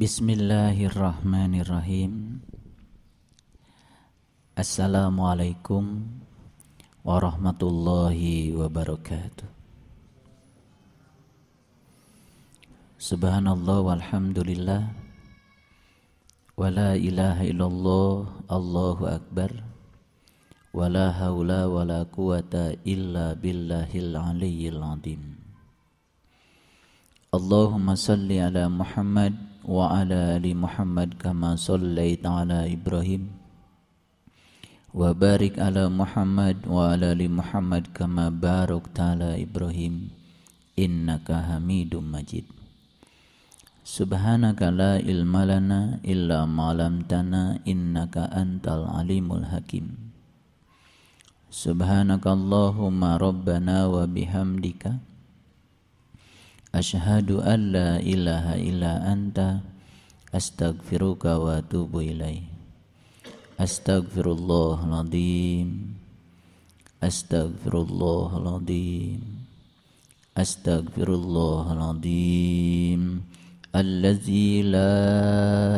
Bismillahirrahmanirrahim. Assalamualaikum warahmatullahi wabarakatuh. Subhanallah walhamdulillah. Wa la ilaha illallah Allahu akbar. Wa la hawla wa la quwata illa billahil aliyyil azim Allahumma salli ala Muhammad وعلى آل محمد كما صليت على إبراهيم وبارك على محمد وعلى آل محمد كما باركت على إبراهيم إنك حميد مجيد سبحانك لا علم لنا إلا ما علمتنا إنك أنت العليم الحكيم سبحانك أشهد أن لا إله إلا أنت أستغفرك وأتوب إليه أستغفر الله العظيم أستغفر الله العظيم أستغفر الله العظيم الذي لا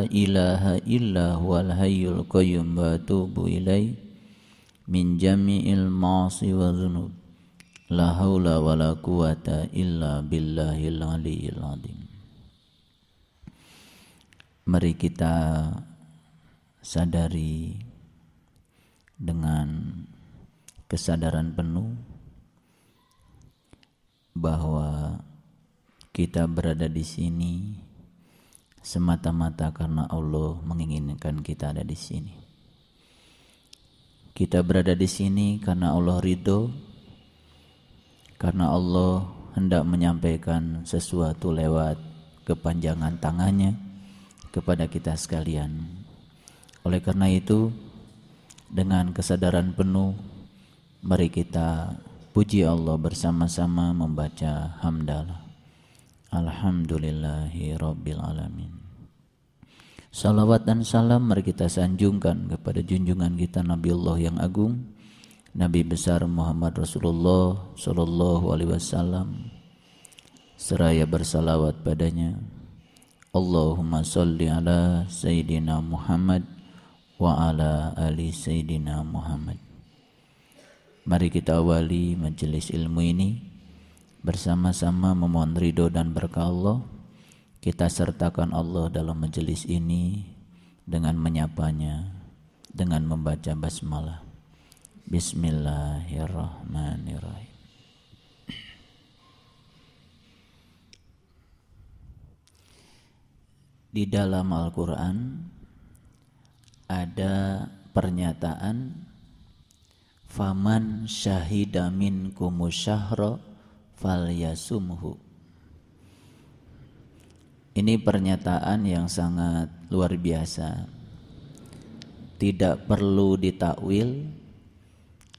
إله إلا هو الحي القيوم وأتوب إليه من جميع المعاصي والذنوب. La haula wa la quwata illa billahil aliyil azim. Mari kita sadari dengan kesadaran penuh bahwa kita berada di sini semata-mata karena Allah menginginkan kita ada di sini. Kita berada di sini karena Allah ridho karena Allah hendak menyampaikan sesuatu lewat kepanjangan tangannya kepada kita sekalian. Oleh karena itu, dengan kesadaran penuh, mari kita puji Allah bersama-sama membaca hamdalah. Alhamdulillahi Rabbil Alamin. Salawat dan salam mari kita sanjungkan kepada junjungan kita Nabi Allah yang agung Nabi besar Muhammad Rasulullah Sallallahu Alaihi Wasallam. Seraya bersalawat padanya. Allahumma salli ala Sayyidina Muhammad wa ala ali Sayyidina Muhammad. Mari kita awali majelis ilmu ini. Bersama-sama memohon ridho dan berkah Allah. Kita sertakan Allah dalam majelis ini dengan menyapanya dengan membaca basmalah Bismillahirrahmanirrahim. Di dalam Al-Quran ada pernyataan Faman syahida minkum syahra falyasumhu Ini pernyataan yang sangat luar biasa Tidak perlu ditakwil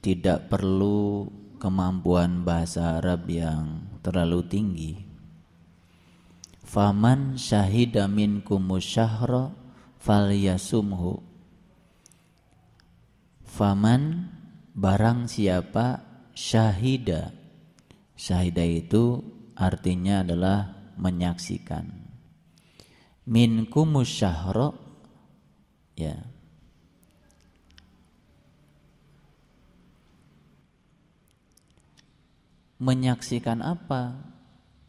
tidak perlu kemampuan bahasa Arab yang terlalu tinggi. Faman syahida minkum syahra falyasumhu. Faman barang siapa syahida. Syahida itu artinya adalah menyaksikan. Minkum syahra ya menyaksikan apa?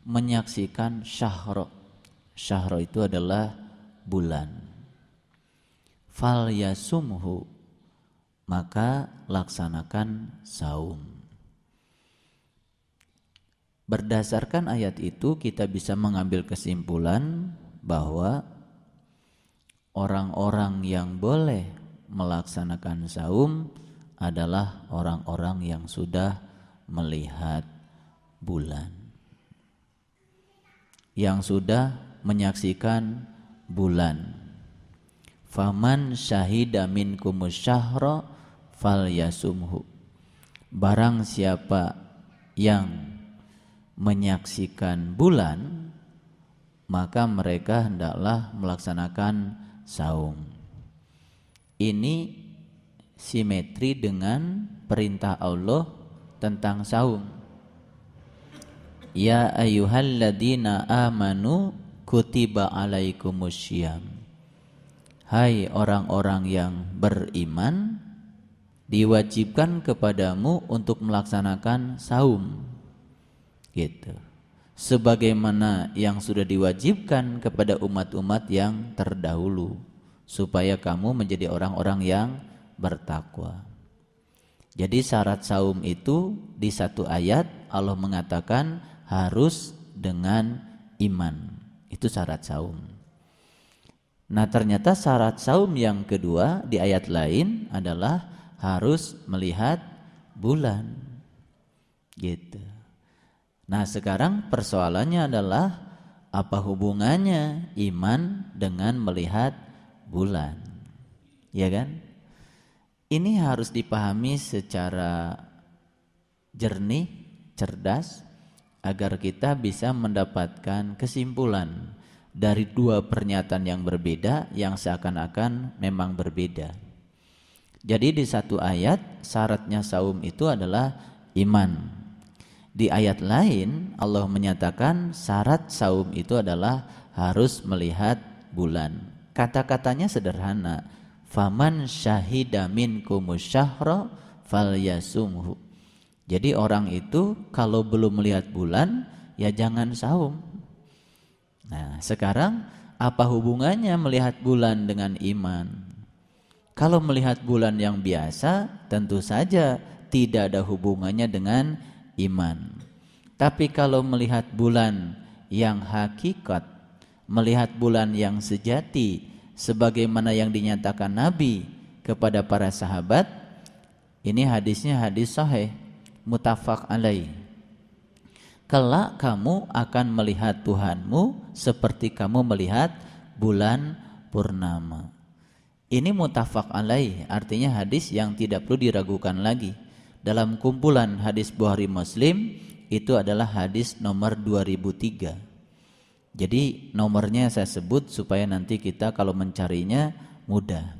Menyaksikan syahro. Syahro itu adalah bulan. Fal yasumhu maka laksanakan saum. Berdasarkan ayat itu kita bisa mengambil kesimpulan bahwa orang-orang yang boleh melaksanakan saum adalah orang-orang yang sudah melihat bulan. Yang sudah menyaksikan bulan. Faman syahida minkum syahra falyasumhu. Barang siapa yang menyaksikan bulan maka mereka hendaklah melaksanakan saum. Ini simetri dengan perintah Allah tentang saum Ya ayyuhalladzina amanu kutiba alaikumusyyam Hai orang-orang yang beriman diwajibkan kepadamu untuk melaksanakan saum. Gitu. Sebagaimana yang sudah diwajibkan kepada umat-umat yang terdahulu supaya kamu menjadi orang-orang yang bertakwa. Jadi syarat saum itu di satu ayat Allah mengatakan harus dengan iman. Itu syarat saum. Nah, ternyata syarat saum yang kedua di ayat lain adalah harus melihat bulan. Gitu. Nah, sekarang persoalannya adalah apa hubungannya iman dengan melihat bulan. Ya kan? Ini harus dipahami secara jernih, cerdas agar kita bisa mendapatkan kesimpulan dari dua pernyataan yang berbeda yang seakan-akan memang berbeda. Jadi di satu ayat syaratnya saum itu adalah iman. Di ayat lain Allah menyatakan syarat saum itu adalah harus melihat bulan. Kata-katanya sederhana, faman syahida minkum syahra falyasumhu jadi orang itu kalau belum melihat bulan ya jangan saum. Nah sekarang apa hubungannya melihat bulan dengan iman? Kalau melihat bulan yang biasa tentu saja tidak ada hubungannya dengan iman. Tapi kalau melihat bulan yang hakikat melihat bulan yang sejati sebagaimana yang dinyatakan Nabi kepada para sahabat ini hadisnya hadis sahih mutafak alaih kelak kamu akan melihat Tuhanmu seperti kamu melihat bulan purnama ini mutafak alaih artinya hadis yang tidak perlu diragukan lagi dalam kumpulan hadis Bukhari Muslim itu adalah hadis nomor 2003 jadi nomornya saya sebut supaya nanti kita kalau mencarinya mudah.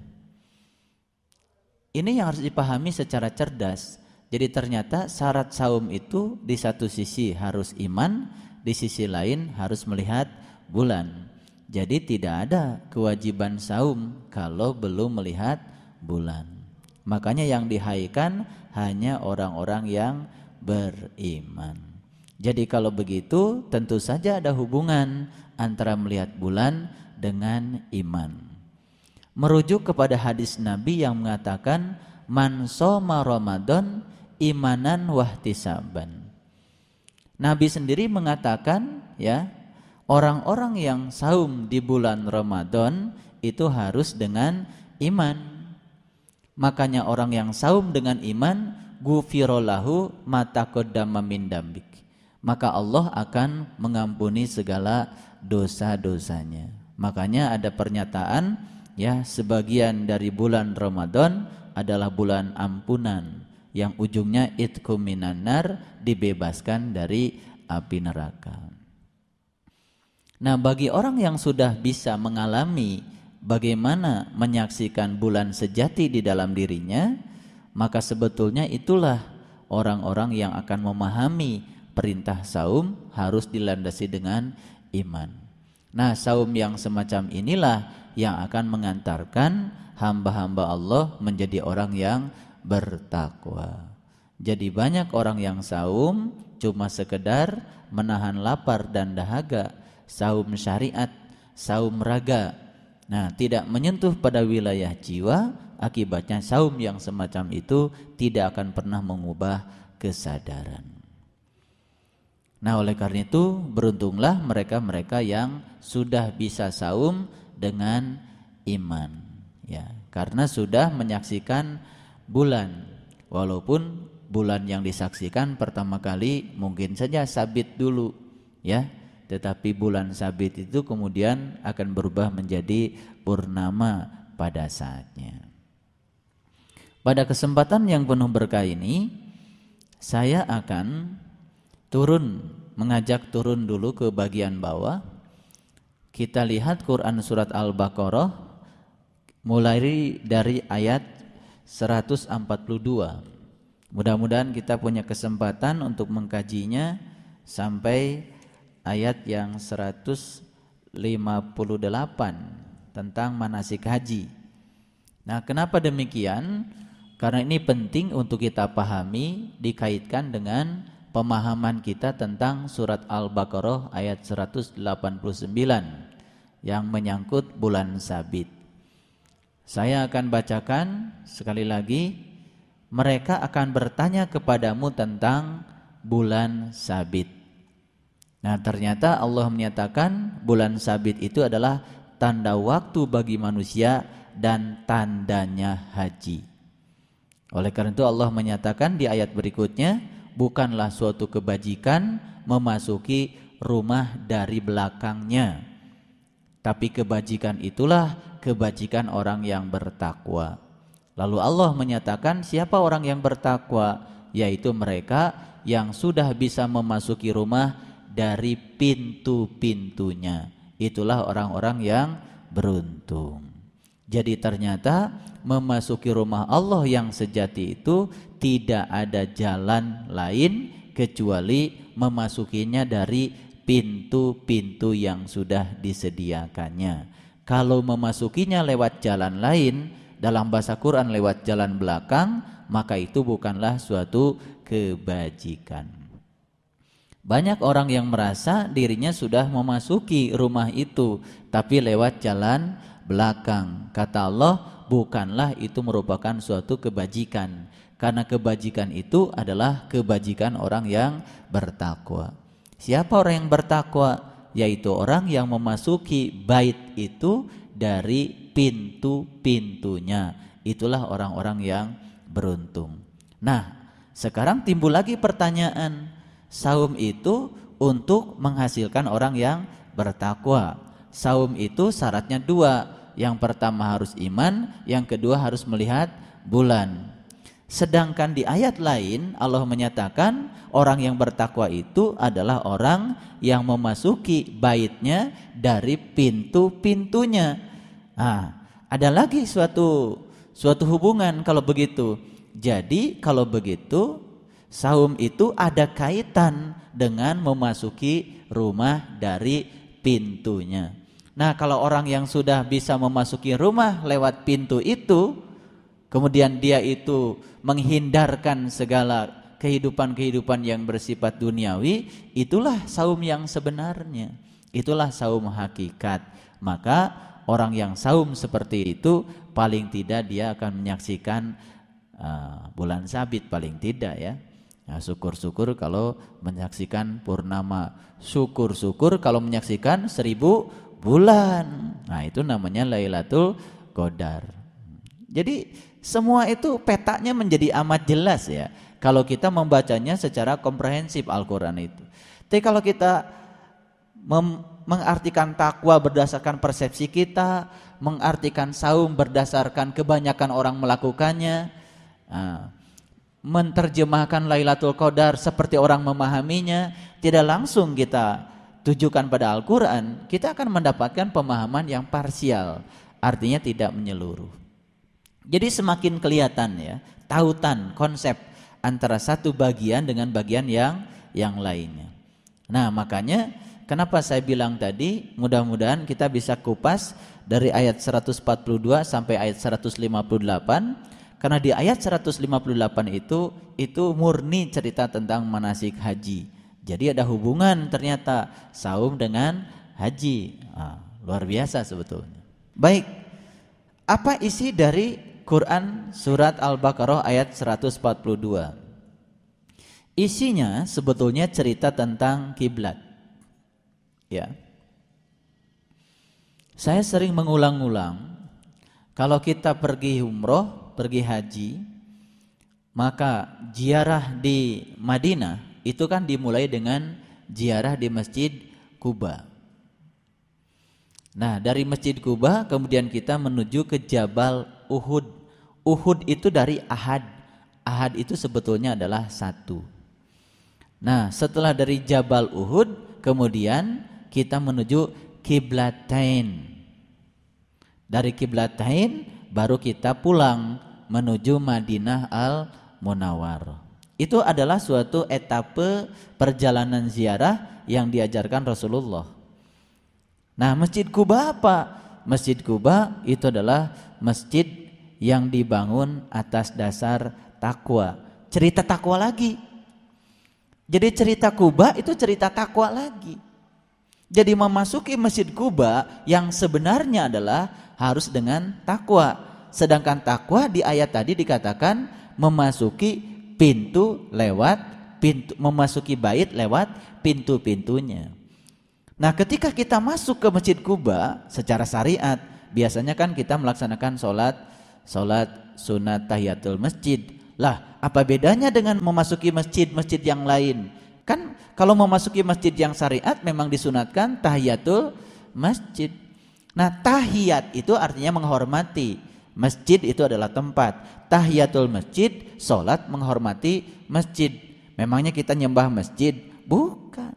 Ini yang harus dipahami secara cerdas. Jadi ternyata syarat saum itu di satu sisi harus iman, di sisi lain harus melihat bulan. Jadi tidak ada kewajiban saum kalau belum melihat bulan. Makanya yang dihaikan hanya orang-orang yang beriman. Jadi kalau begitu tentu saja ada hubungan antara melihat bulan dengan iman. Merujuk kepada hadis Nabi yang mengatakan man soma Ramadan imanan wahtisaban. Nabi sendiri mengatakan ya, orang-orang yang saum di bulan Ramadan itu harus dengan iman. Makanya orang yang saum dengan iman gufirolahu mata maka Allah akan mengampuni segala dosa-dosanya. Makanya ada pernyataan ya sebagian dari bulan Ramadan adalah bulan ampunan yang ujungnya itkum minanar dibebaskan dari api neraka. Nah, bagi orang yang sudah bisa mengalami bagaimana menyaksikan bulan sejati di dalam dirinya, maka sebetulnya itulah orang-orang yang akan memahami perintah saum harus dilandasi dengan iman. Nah, saum yang semacam inilah yang akan mengantarkan hamba-hamba Allah menjadi orang yang bertakwa. Jadi banyak orang yang saum cuma sekedar menahan lapar dan dahaga, saum syariat, saum raga. Nah, tidak menyentuh pada wilayah jiwa, akibatnya saum yang semacam itu tidak akan pernah mengubah kesadaran. Nah oleh karena itu beruntunglah mereka-mereka yang sudah bisa saum dengan iman ya karena sudah menyaksikan bulan. Walaupun bulan yang disaksikan pertama kali mungkin saja sabit dulu ya. Tetapi bulan sabit itu kemudian akan berubah menjadi purnama pada saatnya. Pada kesempatan yang penuh berkah ini saya akan turun mengajak turun dulu ke bagian bawah. Kita lihat Quran surat Al-Baqarah mulai dari ayat 142 mudah-mudahan kita punya kesempatan untuk mengkajinya sampai ayat yang 150 tentang manasik haji. Nah, kenapa demikian? Karena ini penting untuk kita pahami dikaitkan dengan pemahaman kita tentang surat Al-Baqarah ayat 189 yang menyangkut bulan sabit. Saya akan bacakan sekali lagi mereka akan bertanya kepadamu tentang bulan sabit. Nah, ternyata Allah menyatakan bulan sabit itu adalah tanda waktu bagi manusia dan tandanya haji. Oleh karena itu Allah menyatakan di ayat berikutnya, bukanlah suatu kebajikan memasuki rumah dari belakangnya. Tapi kebajikan itulah kebajikan orang yang bertakwa. Lalu Allah menyatakan siapa orang yang bertakwa? Yaitu mereka yang sudah bisa memasuki rumah dari pintu-pintunya. Itulah orang-orang yang beruntung. Jadi ternyata memasuki rumah Allah yang sejati itu tidak ada jalan lain kecuali memasukinya dari pintu-pintu yang sudah disediakannya. Kalau memasukinya lewat jalan lain, dalam bahasa Quran lewat jalan belakang, maka itu bukanlah suatu kebajikan. Banyak orang yang merasa dirinya sudah memasuki rumah itu, tapi lewat jalan belakang. Kata Allah, bukanlah itu merupakan suatu kebajikan. Karena kebajikan itu adalah kebajikan orang yang bertakwa. Siapa orang yang bertakwa? Yaitu orang yang memasuki bait itu dari pintu-pintunya. Itulah orang-orang yang beruntung. Nah, sekarang timbul lagi pertanyaan, Saum itu untuk menghasilkan orang yang bertakwa. Saum itu syaratnya dua. Yang pertama harus iman, yang kedua harus melihat bulan. Sedangkan di ayat lain Allah menyatakan orang yang bertakwa itu adalah orang yang memasuki baitnya dari pintu-pintunya. Nah, ada lagi suatu suatu hubungan kalau begitu. Jadi kalau begitu Saum itu ada kaitan dengan memasuki rumah dari pintunya. Nah, kalau orang yang sudah bisa memasuki rumah lewat pintu itu, kemudian dia itu menghindarkan segala kehidupan-kehidupan yang bersifat duniawi, itulah saum yang sebenarnya. Itulah saum hakikat. Maka orang yang saum seperti itu paling tidak dia akan menyaksikan uh, bulan sabit paling tidak ya Ya, syukur-syukur kalau menyaksikan purnama. Syukur-syukur kalau menyaksikan seribu bulan. Nah itu namanya Lailatul Qadar. Jadi semua itu petanya menjadi amat jelas ya. Kalau kita membacanya secara komprehensif Al-Quran itu. Tapi kalau kita mengartikan takwa berdasarkan persepsi kita, mengartikan saum berdasarkan kebanyakan orang melakukannya, nah, menerjemahkan Lailatul Qadar seperti orang memahaminya, tidak langsung kita tujukan pada Al-Qur'an, kita akan mendapatkan pemahaman yang parsial, artinya tidak menyeluruh. Jadi semakin kelihatan ya, tautan konsep antara satu bagian dengan bagian yang yang lainnya. Nah, makanya kenapa saya bilang tadi, mudah-mudahan kita bisa kupas dari ayat 142 sampai ayat 158 karena di ayat 158 itu itu murni cerita tentang manasik haji. Jadi ada hubungan ternyata saum dengan haji. Nah, luar biasa sebetulnya. Baik. Apa isi dari Quran surat Al-Baqarah ayat 142? Isinya sebetulnya cerita tentang kiblat. Ya. Saya sering mengulang-ulang kalau kita pergi umroh pergi haji, maka ziarah di Madinah itu kan dimulai dengan ziarah di Masjid Kuba. Nah, dari Masjid Kuba kemudian kita menuju ke Jabal Uhud. Uhud itu dari Ahad. Ahad itu sebetulnya adalah satu. Nah, setelah dari Jabal Uhud, kemudian kita menuju Kiblatain. Dari Kiblatain baru kita pulang menuju Madinah Al Munawar. Itu adalah suatu etape perjalanan ziarah yang diajarkan Rasulullah. Nah, Masjid Kuba apa? Masjid Kuba itu adalah masjid yang dibangun atas dasar takwa. Cerita takwa lagi. Jadi cerita Kuba itu cerita takwa lagi. Jadi memasuki Masjid Kuba yang sebenarnya adalah harus dengan takwa. Sedangkan takwa di ayat tadi dikatakan memasuki pintu lewat pintu memasuki bait lewat pintu-pintunya. Nah, ketika kita masuk ke Masjid Kuba secara syariat, biasanya kan kita melaksanakan sholat sholat sunat tahiyatul masjid. Lah, apa bedanya dengan memasuki masjid-masjid yang lain? Kan kalau memasuki masjid yang syariat memang disunatkan tahiyatul masjid. Nah, tahiyat itu artinya menghormati. Masjid itu adalah tempat. Tahiyatul masjid, sholat menghormati masjid. Memangnya kita nyembah masjid? Bukan.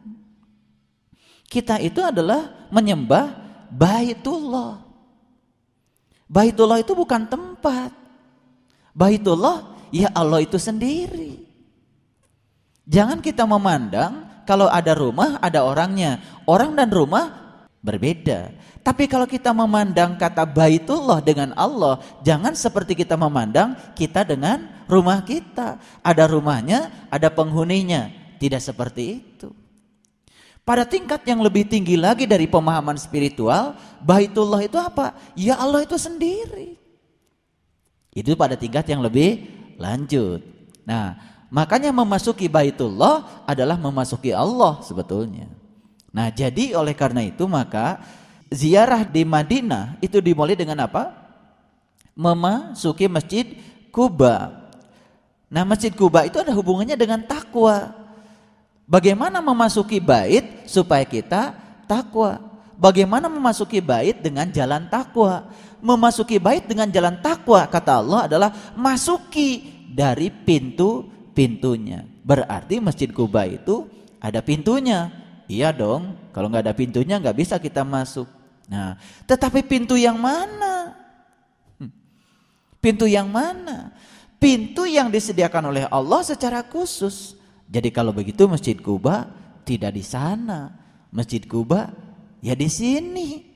Kita itu adalah menyembah Baitullah. Baitullah itu bukan tempat. Baitullah ya Allah itu sendiri. Jangan kita memandang kalau ada rumah ada orangnya. Orang dan rumah berbeda. Tapi kalau kita memandang kata baitullah dengan Allah, jangan seperti kita memandang kita dengan rumah kita. Ada rumahnya, ada penghuninya. Tidak seperti itu. Pada tingkat yang lebih tinggi lagi dari pemahaman spiritual, baitullah itu apa? Ya Allah itu sendiri. Itu pada tingkat yang lebih lanjut. Nah, makanya memasuki baitullah adalah memasuki Allah sebetulnya. Nah, jadi oleh karena itu maka ziarah di Madinah itu dimulai dengan apa? Memasuki Masjid Kuba. Nah, Masjid Kuba itu ada hubungannya dengan takwa. Bagaimana memasuki bait supaya kita takwa? Bagaimana memasuki bait dengan jalan takwa? Memasuki bait dengan jalan takwa kata Allah adalah masuki dari pintu-pintunya. Berarti Masjid Kuba itu ada pintunya. Iya dong, kalau nggak ada pintunya nggak bisa kita masuk. Nah, tetapi pintu yang mana? Hmm. Pintu yang mana? Pintu yang disediakan oleh Allah secara khusus. Jadi kalau begitu Masjid Kuba tidak di sana. Masjid Kuba ya di sini.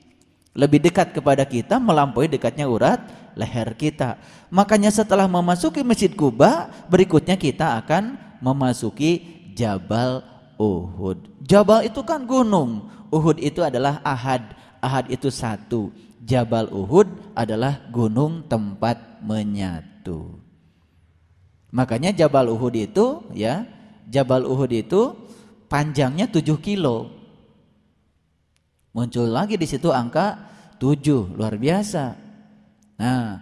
Lebih dekat kepada kita melampaui dekatnya urat leher kita. Makanya setelah memasuki Masjid Kuba, berikutnya kita akan memasuki Jabal Uhud. Jabal itu kan gunung. Uhud itu adalah ahad Ahad itu satu. Jabal Uhud adalah gunung tempat menyatu. Makanya Jabal Uhud itu ya, Jabal Uhud itu panjangnya 7 kilo. Muncul lagi di situ angka 7, luar biasa. Nah,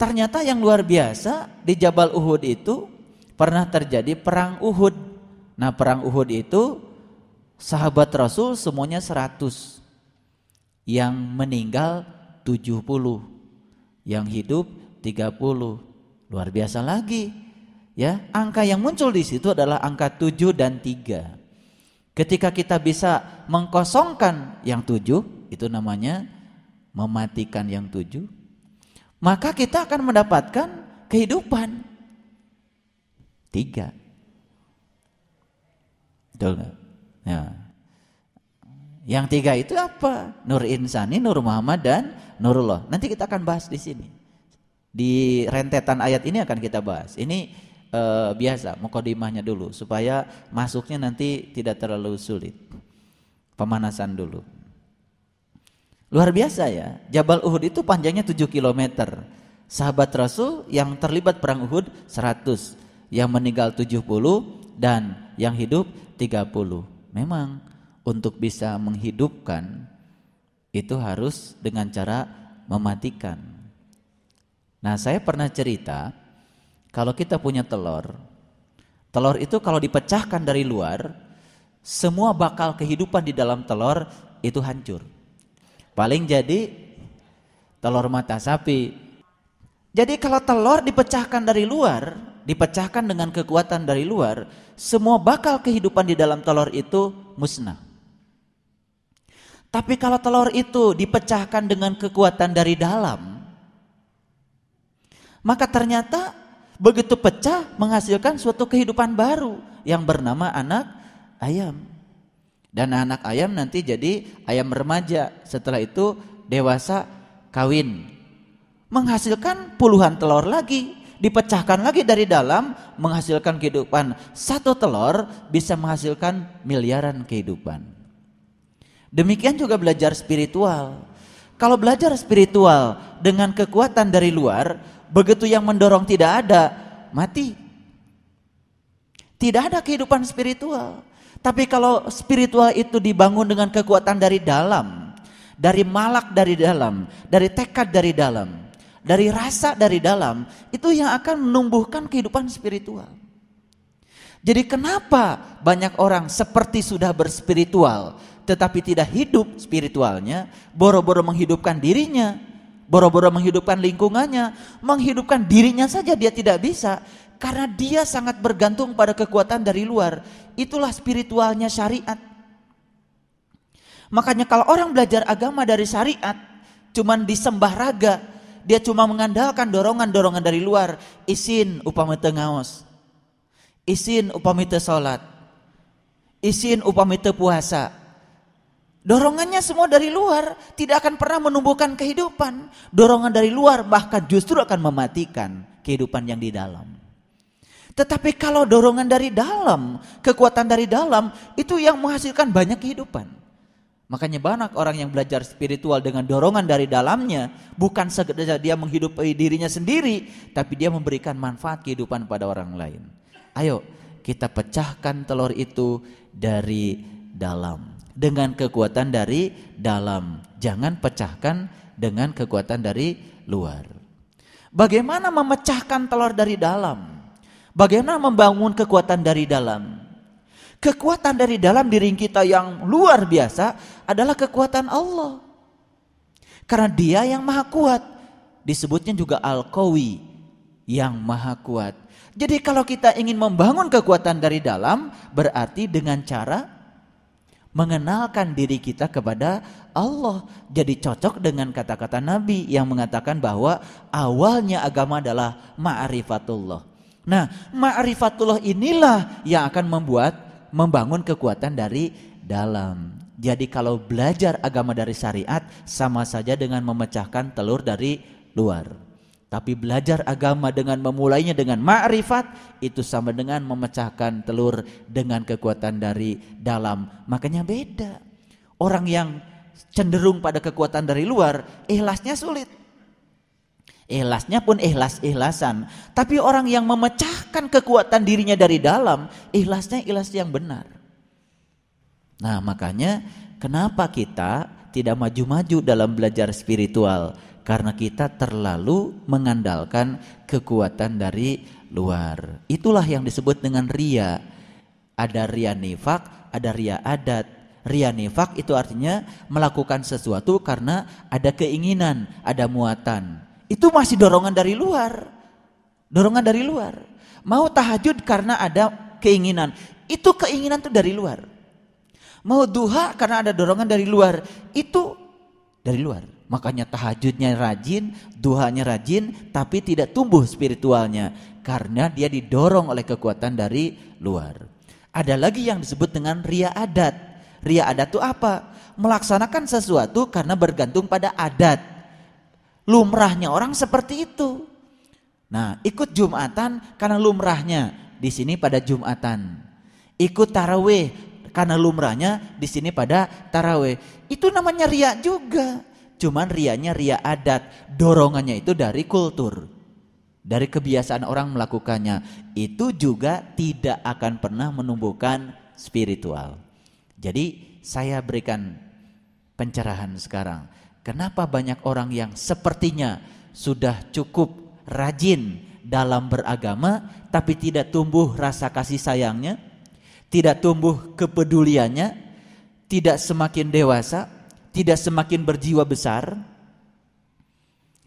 ternyata yang luar biasa di Jabal Uhud itu pernah terjadi perang Uhud. Nah, perang Uhud itu sahabat Rasul semuanya 100 yang meninggal 70, yang hidup 30. Luar biasa lagi. Ya, angka yang muncul di situ adalah angka 7 dan 3. Ketika kita bisa mengkosongkan yang 7, itu namanya mematikan yang 7, maka kita akan mendapatkan kehidupan. Tiga. Betul gak? Ya. Yang tiga itu apa? Nur Insani, Nur Muhammad dan Nurullah. Nanti kita akan bahas di sini. Di rentetan ayat ini akan kita bahas. Ini e, biasa, mukodimahnya dulu supaya masuknya nanti tidak terlalu sulit. Pemanasan dulu. Luar biasa ya. Jabal Uhud itu panjangnya 7 km. Sahabat Rasul yang terlibat perang Uhud 100, yang meninggal 70 dan yang hidup 30. Memang untuk bisa menghidupkan itu harus dengan cara mematikan. Nah, saya pernah cerita kalau kita punya telur, telur itu kalau dipecahkan dari luar, semua bakal kehidupan di dalam telur itu hancur. Paling jadi telur mata sapi. Jadi kalau telur dipecahkan dari luar, dipecahkan dengan kekuatan dari luar, semua bakal kehidupan di dalam telur itu musnah. Tapi kalau telur itu dipecahkan dengan kekuatan dari dalam, maka ternyata begitu pecah menghasilkan suatu kehidupan baru yang bernama anak ayam. Dan anak ayam nanti jadi ayam remaja. Setelah itu dewasa kawin. Menghasilkan puluhan telur lagi. Dipecahkan lagi dari dalam menghasilkan kehidupan. Satu telur bisa menghasilkan miliaran kehidupan. Demikian juga belajar spiritual. Kalau belajar spiritual dengan kekuatan dari luar, begitu yang mendorong tidak ada, mati. Tidak ada kehidupan spiritual. Tapi kalau spiritual itu dibangun dengan kekuatan dari dalam, dari malak dari dalam, dari tekad dari dalam, dari rasa dari dalam, itu yang akan menumbuhkan kehidupan spiritual. Jadi kenapa banyak orang seperti sudah berspiritual tetapi tidak hidup spiritualnya, boro-boro menghidupkan dirinya, boro-boro menghidupkan lingkungannya, menghidupkan dirinya saja dia tidak bisa. Karena dia sangat bergantung pada kekuatan dari luar. Itulah spiritualnya syariat. Makanya kalau orang belajar agama dari syariat, cuman disembah raga, dia cuma mengandalkan dorongan-dorongan dari luar, isin upami tengaos, isin upami salat, isin upami puasa, Dorongannya semua dari luar, tidak akan pernah menumbuhkan kehidupan. Dorongan dari luar bahkan justru akan mematikan kehidupan yang di dalam. Tetapi kalau dorongan dari dalam, kekuatan dari dalam, itu yang menghasilkan banyak kehidupan. Makanya banyak orang yang belajar spiritual dengan dorongan dari dalamnya, bukan sekedar dia menghidupi dirinya sendiri, tapi dia memberikan manfaat kehidupan pada orang lain. Ayo kita pecahkan telur itu dari dalam dengan kekuatan dari dalam. Jangan pecahkan dengan kekuatan dari luar. Bagaimana memecahkan telur dari dalam? Bagaimana membangun kekuatan dari dalam? Kekuatan dari dalam diri kita yang luar biasa adalah kekuatan Allah. Karena dia yang maha kuat. Disebutnya juga Al-Qawi yang maha kuat. Jadi kalau kita ingin membangun kekuatan dari dalam berarti dengan cara mengenalkan diri kita kepada Allah. Jadi cocok dengan kata-kata Nabi yang mengatakan bahwa awalnya agama adalah ma'rifatullah. Nah, ma'rifatullah inilah yang akan membuat membangun kekuatan dari dalam. Jadi kalau belajar agama dari syariat sama saja dengan memecahkan telur dari luar. Tapi belajar agama dengan memulainya dengan ma'rifat itu sama dengan memecahkan telur dengan kekuatan dari dalam. Makanya beda. Orang yang cenderung pada kekuatan dari luar, ikhlasnya sulit. Ikhlasnya pun ikhlas-ikhlasan. Tapi orang yang memecahkan kekuatan dirinya dari dalam, ikhlasnya ikhlas yang benar. Nah makanya kenapa kita tidak maju-maju dalam belajar spiritual? Karena kita terlalu mengandalkan kekuatan dari luar. Itulah yang disebut dengan ria. Ada ria nifak, ada ria adat. Ria nifak itu artinya melakukan sesuatu karena ada keinginan, ada muatan. Itu masih dorongan dari luar. Dorongan dari luar. Mau tahajud karena ada keinginan. Itu keinginan itu dari luar. Mau duha karena ada dorongan dari luar. Itu dari luar. Makanya tahajudnya rajin, duhanya rajin, tapi tidak tumbuh spiritualnya karena dia didorong oleh kekuatan dari luar. Ada lagi yang disebut dengan ria adat. Ria adat itu apa? Melaksanakan sesuatu karena bergantung pada adat. Lumrahnya orang seperti itu. Nah, ikut Jumatan karena lumrahnya di sini pada Jumatan. Ikut taraweh karena lumrahnya di sini pada taraweh. Itu namanya ria juga. Cuman rianya ria adat, dorongannya itu dari kultur. Dari kebiasaan orang melakukannya. Itu juga tidak akan pernah menumbuhkan spiritual. Jadi saya berikan pencerahan sekarang. Kenapa banyak orang yang sepertinya sudah cukup rajin dalam beragama tapi tidak tumbuh rasa kasih sayangnya, tidak tumbuh kepeduliannya, tidak semakin dewasa, tidak semakin berjiwa besar?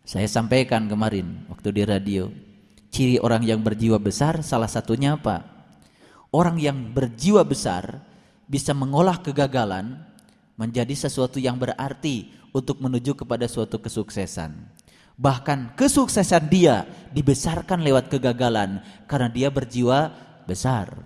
Saya sampaikan kemarin waktu di radio, ciri orang yang berjiwa besar salah satunya apa? Orang yang berjiwa besar bisa mengolah kegagalan menjadi sesuatu yang berarti untuk menuju kepada suatu kesuksesan. Bahkan kesuksesan dia dibesarkan lewat kegagalan karena dia berjiwa besar.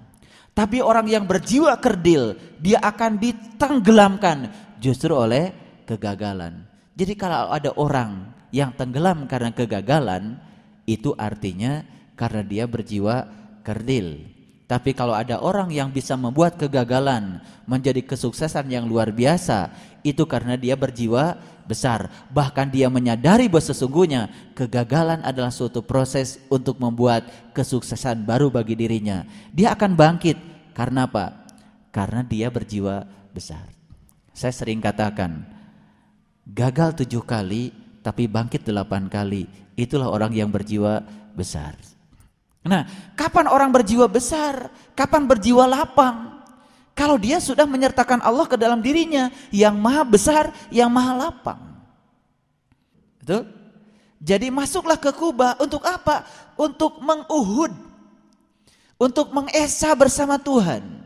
Tapi orang yang berjiwa kerdil, dia akan ditenggelamkan justru oleh kegagalan. Jadi kalau ada orang yang tenggelam karena kegagalan, itu artinya karena dia berjiwa kerdil. Tapi kalau ada orang yang bisa membuat kegagalan menjadi kesuksesan yang luar biasa, itu karena dia berjiwa besar. Bahkan dia menyadari bahwa sesungguhnya kegagalan adalah suatu proses untuk membuat kesuksesan baru bagi dirinya. Dia akan bangkit karena apa? Karena dia berjiwa besar. Saya sering katakan, gagal tujuh kali tapi bangkit delapan kali. Itulah orang yang berjiwa besar. Nah, kapan orang berjiwa besar? Kapan berjiwa lapang? Kalau dia sudah menyertakan Allah ke dalam dirinya yang maha besar, yang maha lapang. Betul? Jadi masuklah ke Kuba untuk apa? Untuk menguhud. Untuk mengesa bersama Tuhan.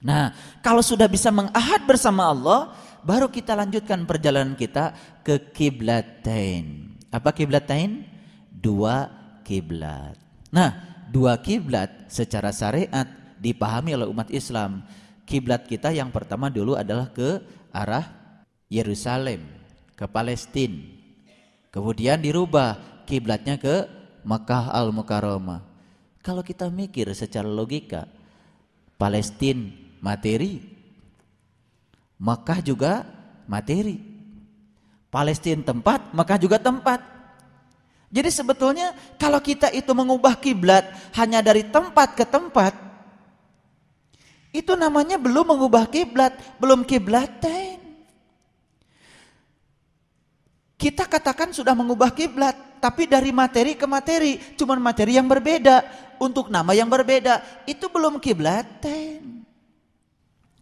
Nah, kalau sudah bisa mengahad bersama Allah, baru kita lanjutkan perjalanan kita ke kiblatain. Apa kiblatain? Dua kiblat. Nah, dua kiblat secara syariat dipahami oleh umat Islam. Kiblat kita yang pertama dulu adalah ke arah Yerusalem, ke Palestina. Kemudian dirubah kiblatnya ke Makkah Al-Mukarramah. Kalau kita mikir secara logika, Palestina materi, Makkah juga materi. Palestina tempat, Makkah juga tempat. Jadi sebetulnya kalau kita itu mengubah kiblat hanya dari tempat ke tempat, itu namanya belum mengubah kiblat, belum kiblatain. Kita katakan sudah mengubah kiblat, tapi dari materi ke materi, cuma materi yang berbeda, untuk nama yang berbeda, itu belum kiblatain.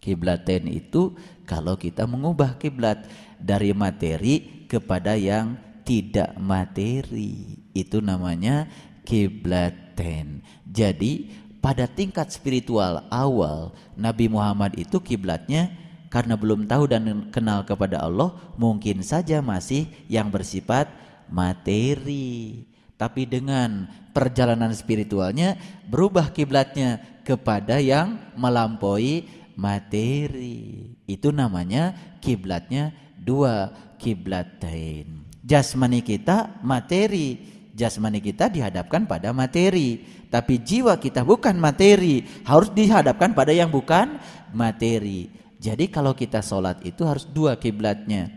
Kiblatain itu kalau kita mengubah kiblat dari materi kepada yang tidak materi. Itu namanya kiblaten jadi pada tingkat spiritual awal Nabi Muhammad itu kiblatnya karena belum tahu dan kenal kepada Allah mungkin saja masih yang bersifat materi. Tapi dengan perjalanan spiritualnya berubah kiblatnya kepada yang melampaui materi. Itu namanya kiblatnya dua kiblatain. Jasmani kita materi, jasmani kita dihadapkan pada materi, tapi jiwa kita bukan materi, harus dihadapkan pada yang bukan materi. Jadi kalau kita sholat itu harus dua kiblatnya.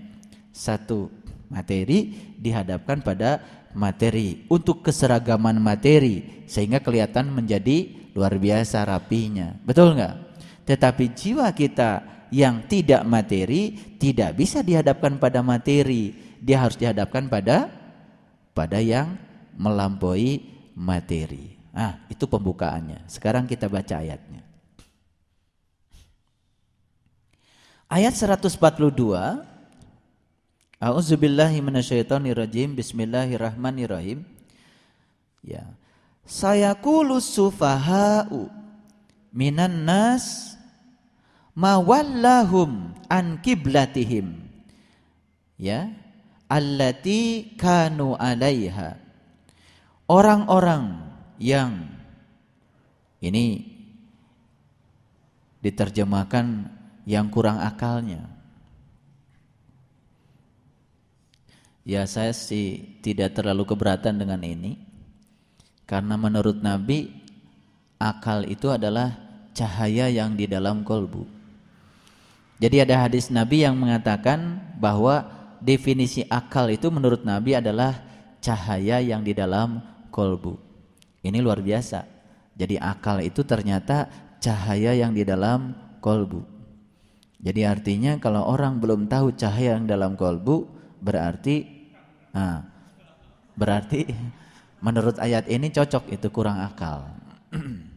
Satu materi dihadapkan pada materi untuk keseragaman materi sehingga kelihatan menjadi luar biasa rapinya. Betul nggak? Tetapi jiwa kita yang tidak materi tidak bisa dihadapkan pada materi. Dia harus dihadapkan pada pada yang melampaui materi. Ah, itu pembukaannya. Sekarang kita baca ayatnya. Ayat 142 A'udzubillahi minasyaitonirrajim Bismillahirrahmanirrahim Ya Sayaqulu sufaha'u minan nas mawallahum an kiblatihim ya allati kanu alaiha. Orang-orang yang ini diterjemahkan yang kurang akalnya. Ya saya sih tidak terlalu keberatan dengan ini. Karena menurut Nabi akal itu adalah cahaya yang di dalam kolbu jadi ada hadis Nabi yang mengatakan bahwa definisi akal itu menurut Nabi adalah cahaya yang di dalam kolbu. Ini luar biasa. Jadi akal itu ternyata cahaya yang di dalam kolbu. Jadi artinya kalau orang belum tahu cahaya yang dalam kolbu berarti nah, berarti menurut ayat ini cocok itu kurang akal.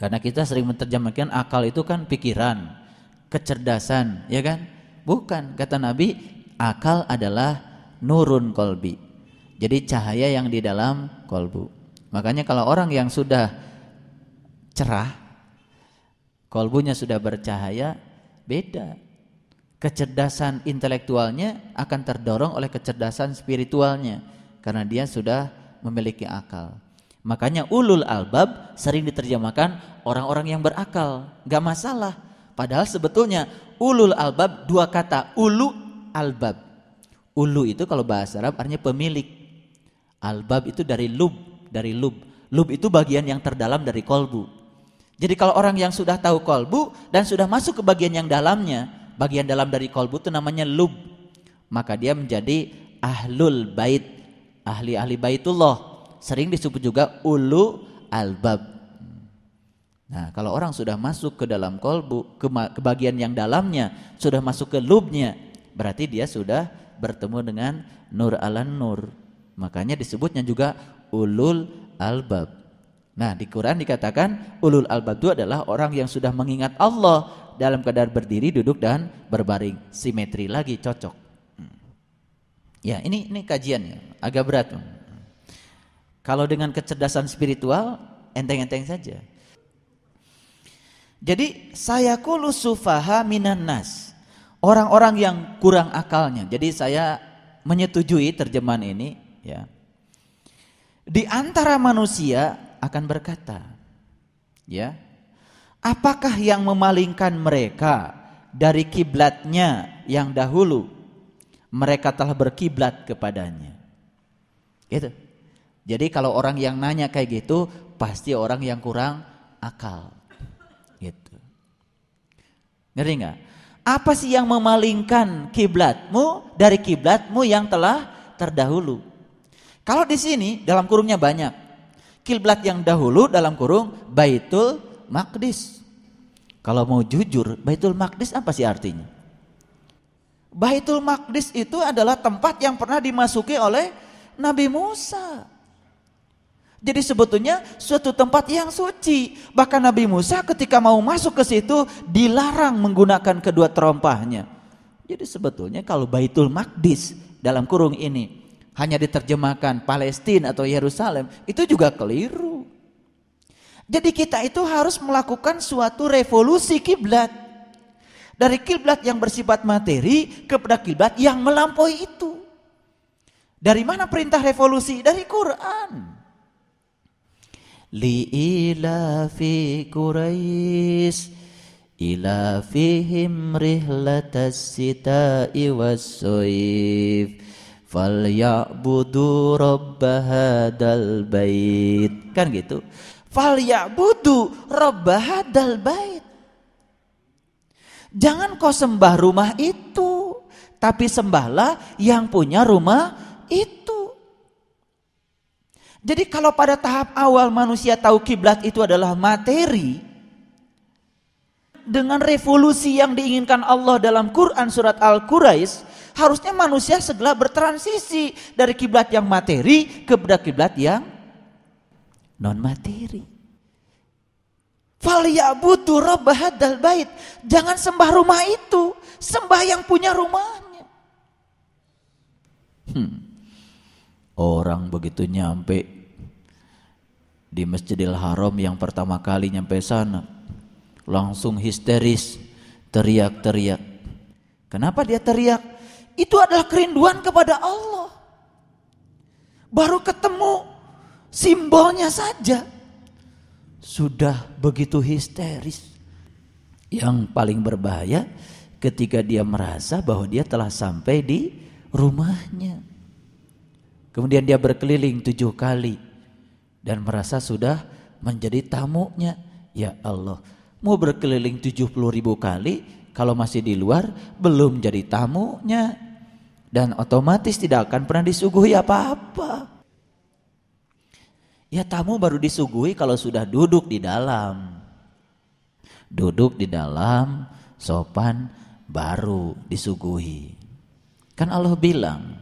Karena kita sering menerjemahkan akal itu kan pikiran, kecerdasan, ya kan? Bukan, kata Nabi, akal adalah nurun kolbi. Jadi cahaya yang di dalam kolbu. Makanya kalau orang yang sudah cerah, kolbunya sudah bercahaya, beda. Kecerdasan intelektualnya akan terdorong oleh kecerdasan spiritualnya karena dia sudah memiliki akal. Makanya ulul albab sering diterjemahkan orang-orang yang berakal, nggak masalah. Padahal sebetulnya ulul albab dua kata ulu albab. Ulu itu kalau bahasa Arab artinya pemilik. Albab itu dari lub, dari lub. Lub itu bagian yang terdalam dari kolbu. Jadi kalau orang yang sudah tahu kolbu dan sudah masuk ke bagian yang dalamnya, bagian dalam dari kolbu itu namanya lub. Maka dia menjadi ahlul bait, ahli-ahli baitullah sering disebut juga ulu albab. Nah, kalau orang sudah masuk ke dalam kolbu, ke, ke bagian yang dalamnya, sudah masuk ke lubnya, berarti dia sudah bertemu dengan nur alan nur. Makanya disebutnya juga ulul albab. Nah, di Quran dikatakan ulul albab itu adalah orang yang sudah mengingat Allah dalam keadaan berdiri, duduk dan berbaring. Simetri lagi cocok. Hmm. Ya, ini ini kajiannya agak berat. Kalau dengan kecerdasan spiritual, enteng-enteng saja. Jadi saya sufaha minan nas. Orang-orang yang kurang akalnya. Jadi saya menyetujui terjemahan ini ya. Di antara manusia akan berkata, ya. Apakah yang memalingkan mereka dari kiblatnya yang dahulu mereka telah berkiblat kepadanya? Gitu. Jadi kalau orang yang nanya kayak gitu pasti orang yang kurang akal. Gitu. Ngerti nggak? Apa sih yang memalingkan kiblatmu dari kiblatmu yang telah terdahulu? Kalau di sini dalam kurungnya banyak. Kiblat yang dahulu dalam kurung Baitul Maqdis. Kalau mau jujur, Baitul Maqdis apa sih artinya? Baitul Maqdis itu adalah tempat yang pernah dimasuki oleh Nabi Musa. Jadi sebetulnya suatu tempat yang suci. Bahkan Nabi Musa ketika mau masuk ke situ dilarang menggunakan kedua terompahnya. Jadi sebetulnya kalau Baitul Maqdis dalam kurung ini hanya diterjemahkan Palestina atau Yerusalem, itu juga keliru. Jadi kita itu harus melakukan suatu revolusi kiblat. Dari kiblat yang bersifat materi kepada kiblat yang melampaui itu. Dari mana perintah revolusi? Dari Quran. لإيلاف قريش إلافهم رحلة الشتاء والصيف فليعبدوا رب هذا البيت kan gitu falyabudu rabb hadzal bait jangan kau sembah rumah itu tapi sembahlah yang punya rumah itu jadi kalau pada tahap awal manusia tahu kiblat itu adalah materi, dengan revolusi yang diinginkan Allah dalam Quran surat Al-Quraisy, harusnya manusia segera bertransisi dari kiblat yang materi kepada kiblat yang non materi. Falyabudu rabb hadzal bait. Jangan sembah rumah itu, sembah yang punya rumahnya. Hmm. Orang begitu nyampe di Masjidil Haram yang pertama kali nyampe sana langsung histeris teriak-teriak. Kenapa dia teriak? Itu adalah kerinduan kepada Allah. Baru ketemu simbolnya saja sudah begitu histeris. Yang paling berbahaya ketika dia merasa bahwa dia telah sampai di rumahnya. Kemudian dia berkeliling tujuh kali dan merasa sudah menjadi tamunya. Ya Allah, mau berkeliling tujuh puluh ribu kali kalau masih di luar belum jadi tamunya dan otomatis tidak akan pernah disuguhi apa-apa. Ya tamu baru disuguhi kalau sudah duduk di dalam. Duduk di dalam sopan baru disuguhi. Kan Allah bilang,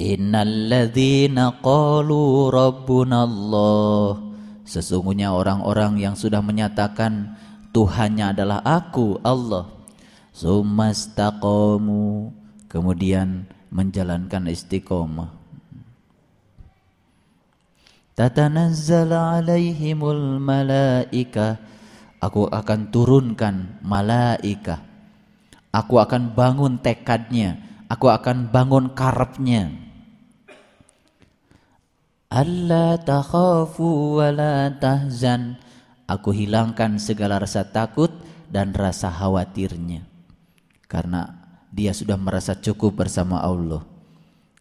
Innalladzina qalu rabbuna Allah Sesungguhnya orang-orang yang sudah menyatakan Tuhannya adalah aku Allah. Sumastaqamu Kemudian menjalankan istiqomah. Tatanazzal alaihimul malaika. Aku akan turunkan malaika. Aku akan bangun tekadnya. Aku akan bangun karepnya alla takhafu wa la tahzan. Aku hilangkan segala rasa takut dan rasa khawatirnya karena dia sudah merasa cukup bersama Allah.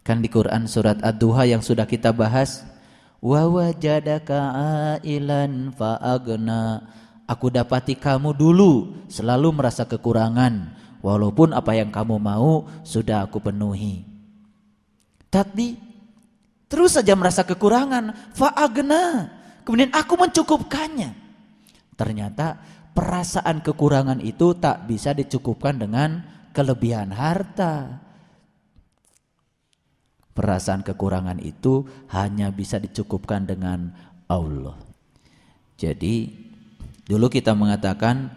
Kan di Quran surat Ad-Duha yang sudah kita bahas wa wajadaka ailan faagna. Aku dapati kamu dulu selalu merasa kekurangan walaupun apa yang kamu mau sudah aku penuhi. Tapi terus saja merasa kekurangan faagna kemudian aku mencukupkannya ternyata perasaan kekurangan itu tak bisa dicukupkan dengan kelebihan harta. Perasaan kekurangan itu hanya bisa dicukupkan dengan Allah. Jadi dulu kita mengatakan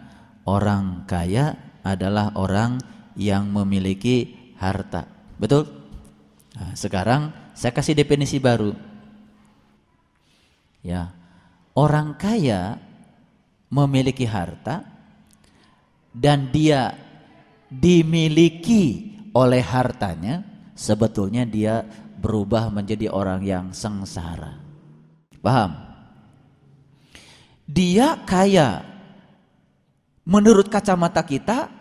orang kaya adalah orang yang memiliki harta. Betul? Nah, sekarang saya kasih definisi baru. Ya. Orang kaya memiliki harta dan dia dimiliki oleh hartanya, sebetulnya dia berubah menjadi orang yang sengsara. Paham? Dia kaya. Menurut kacamata kita,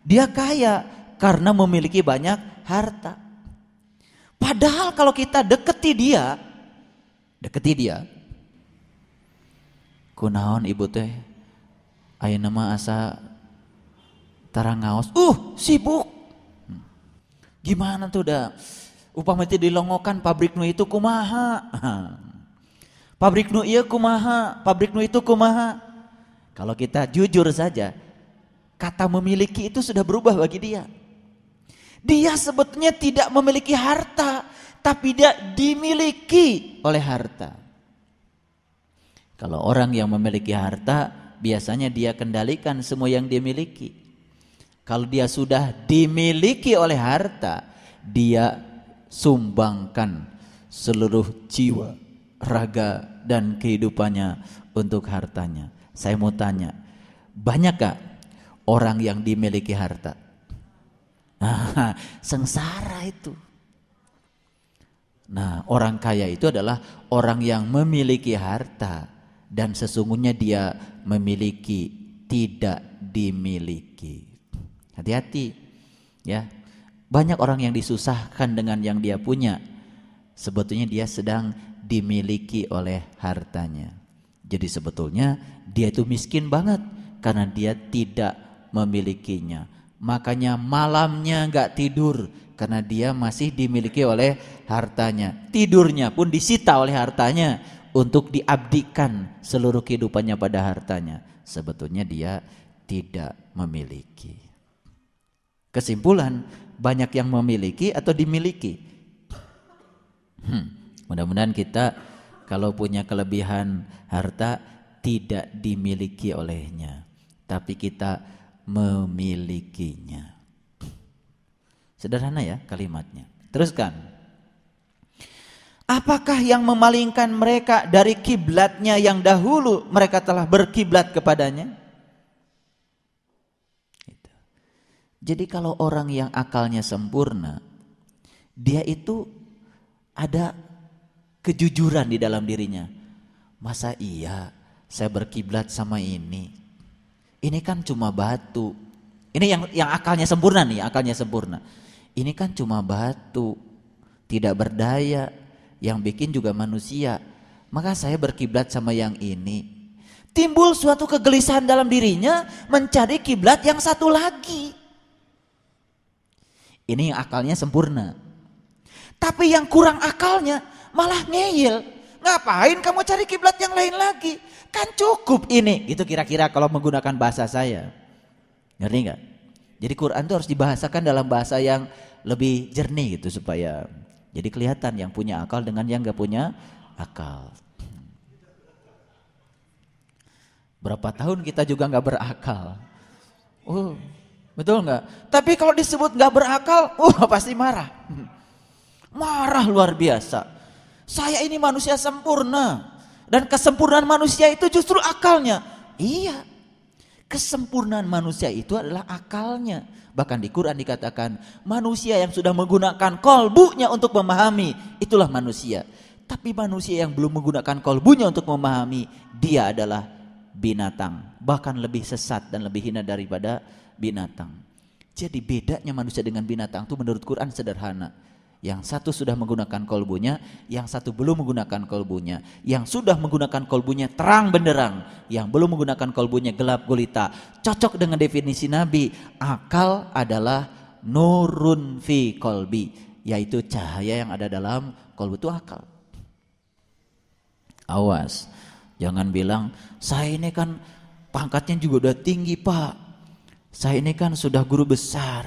dia kaya karena memiliki banyak harta. Padahal kalau kita deketi dia, deketi dia. Kunaon ibu teh Ayo nama asa tarangaos. Uh, sibuk. Hmm. Gimana tuh dah? Upah mati dilongokan pabrik nu itu kumaha. Pabrik nu iya kumaha, pabrik nu itu kumaha. Kalau kita jujur saja, kata memiliki itu sudah berubah bagi dia. Dia sebetulnya tidak memiliki harta, tapi dia dimiliki oleh harta. Kalau orang yang memiliki harta, biasanya dia kendalikan semua yang dia miliki. Kalau dia sudah dimiliki oleh harta, dia sumbangkan seluruh jiwa, raga dan kehidupannya untuk hartanya. Saya mau tanya, banyakkah orang yang dimiliki harta? Sengsara itu. Nah, orang kaya itu adalah orang yang memiliki harta dan sesungguhnya dia memiliki tidak dimiliki. Hati-hati ya. Banyak orang yang disusahkan dengan yang dia punya. Sebetulnya dia sedang dimiliki oleh hartanya. Jadi sebetulnya dia itu miskin banget karena dia tidak memilikinya. Makanya malamnya nggak tidur karena dia masih dimiliki oleh hartanya. Tidurnya pun disita oleh hartanya untuk diabdikan seluruh kehidupannya pada hartanya. Sebetulnya dia tidak memiliki. Kesimpulan, banyak yang memiliki atau dimiliki. Hmm, mudah-mudahan kita kalau punya kelebihan harta tidak dimiliki olehnya, tapi kita memilikinya. Sederhana ya kalimatnya. Teruskan. Apakah yang memalingkan mereka dari kiblatnya yang dahulu mereka telah berkiblat kepadanya? Jadi kalau orang yang akalnya sempurna, dia itu ada kejujuran di dalam dirinya. Masa iya saya berkiblat sama ini? Ini kan cuma batu. Ini yang yang akalnya sempurna nih, akalnya sempurna. Ini kan cuma batu, tidak berdaya, yang bikin juga manusia. Maka saya berkiblat sama yang ini. Timbul suatu kegelisahan dalam dirinya mencari kiblat yang satu lagi. Ini yang akalnya sempurna. Tapi yang kurang akalnya malah ngeyel. Ngapain kamu cari kiblat yang lain lagi? Kan cukup ini. Itu kira-kira kalau menggunakan bahasa saya. Ngerti nggak? Jadi Quran itu harus dibahasakan dalam bahasa yang lebih jernih gitu supaya jadi kelihatan yang punya akal dengan yang gak punya akal. Berapa tahun kita juga gak berakal. Oh, betul nggak? Tapi kalau disebut gak berakal, uh pasti marah. Marah luar biasa. Saya ini manusia sempurna. Dan kesempurnaan manusia itu justru akalnya. Iya, kesempurnaan manusia itu adalah akalnya. Bahkan di Quran dikatakan manusia yang sudah menggunakan kolbunya untuk memahami itulah manusia. Tapi manusia yang belum menggunakan kolbunya untuk memahami, dia adalah binatang. Bahkan lebih sesat dan lebih hina daripada binatang. Jadi bedanya manusia dengan binatang itu menurut Quran sederhana. Yang satu sudah menggunakan kolbunya, yang satu belum menggunakan kolbunya. Yang sudah menggunakan kolbunya terang benderang, yang belum menggunakan kolbunya gelap gulita. Cocok dengan definisi Nabi, akal adalah nurun fi kolbi, yaitu cahaya yang ada dalam kolbu itu akal. Awas, jangan bilang saya ini kan pangkatnya juga udah tinggi pak. Saya ini kan sudah guru besar.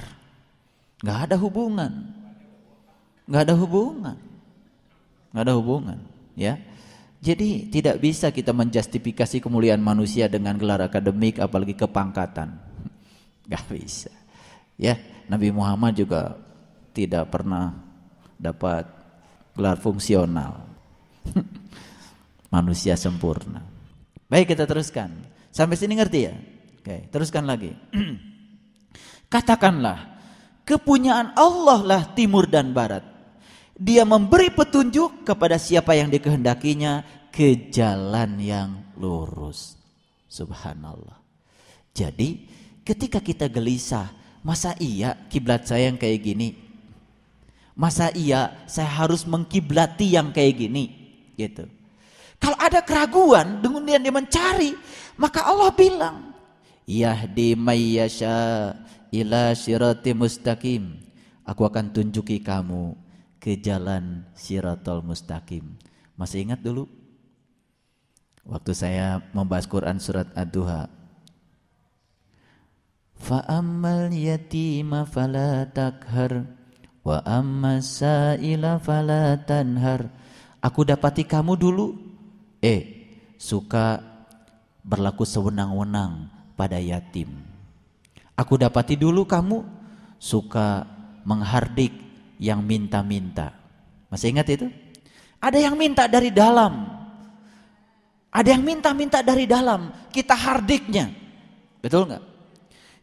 Gak ada hubungan. Gak ada hubungan. Gak ada hubungan. Ya. Jadi tidak bisa kita menjustifikasi kemuliaan manusia dengan gelar akademik apalagi kepangkatan. Gak bisa. Ya, Nabi Muhammad juga tidak pernah dapat gelar fungsional. manusia sempurna. Baik kita teruskan. Sampai sini ngerti ya? Oke, teruskan lagi. Katakanlah, kepunyaan Allah lah timur dan barat. Dia memberi petunjuk kepada siapa yang dikehendakinya ke jalan yang lurus. Subhanallah. Jadi, ketika kita gelisah, masa iya kiblat saya yang kayak gini? Masa iya saya harus mengkiblati yang kayak gini? Gitu. Kalau ada keraguan, kemudian dia mencari, maka Allah bilang, Yahdi mayyasha ila sirati mustaqim. Aku akan tunjuki kamu ke jalan siratul mustaqim. Masih ingat dulu? Waktu saya membahas Quran surat Ad-Duha. Fa'ammal yatima fala takhar wa amma sa'ila fala tanhar. Aku dapati kamu dulu eh suka berlaku sewenang-wenang pada yatim. Aku dapati dulu kamu suka menghardik yang minta-minta. Masih ingat itu? Ada yang minta dari dalam. Ada yang minta-minta dari dalam. Kita hardiknya. Betul nggak?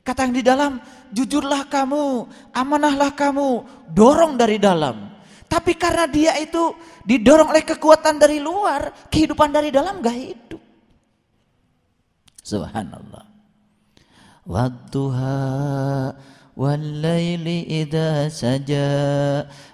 Kata yang di dalam, jujurlah kamu, amanahlah kamu, dorong dari dalam. Tapi karena dia itu didorong oleh kekuatan dari luar, kehidupan dari dalam gak hidup. Subhanallah. Wadduha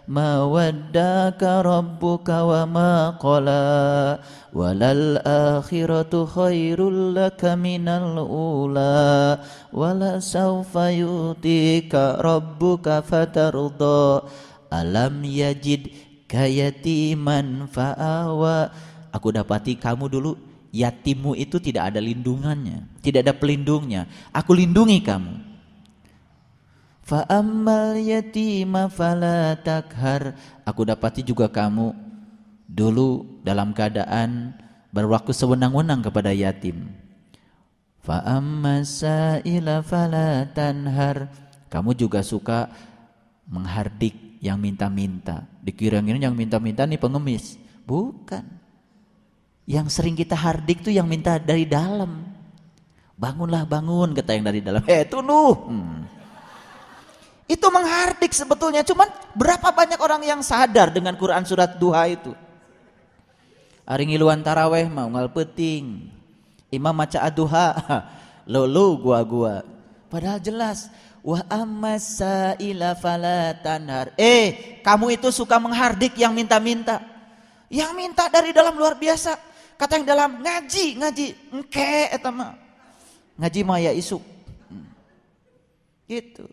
Ma waddaka rabbuka wa ma qala Walal akhiratu khairul laka minal ula Wala sawfa yutika rabbuka fatarda Alam yajid kayatiman fa'awa. Aku dapati kamu dulu yatimmu itu tidak ada lindungannya, tidak ada pelindungnya. Aku lindungi kamu. Fa'ammal yatima fala takhar. Aku dapati juga kamu dulu dalam keadaan berwaktu sewenang-wenang kepada yatim. Fa'amma fala tanhar. Kamu juga suka menghardik yang minta-minta. Dikira ini yang minta-minta nih pengemis. Bukan. Yang sering kita hardik tuh yang minta dari dalam. Bangunlah bangun kata yang dari dalam. Eh lu. Hmm. Itu menghardik sebetulnya. Cuman berapa banyak orang yang sadar dengan Quran surat duha itu. Hari ngiluan taraweh mau ngal peting. Imam maca aduha. Lo lo gua gua. Padahal jelas Wa amasa ila tanhar. Eh, kamu itu suka menghardik yang minta-minta. Yang minta dari dalam luar biasa. Kata yang dalam ngaji, ngaji. Engke eta mah. Ngaji mah ya isu. Hmm. Gitu.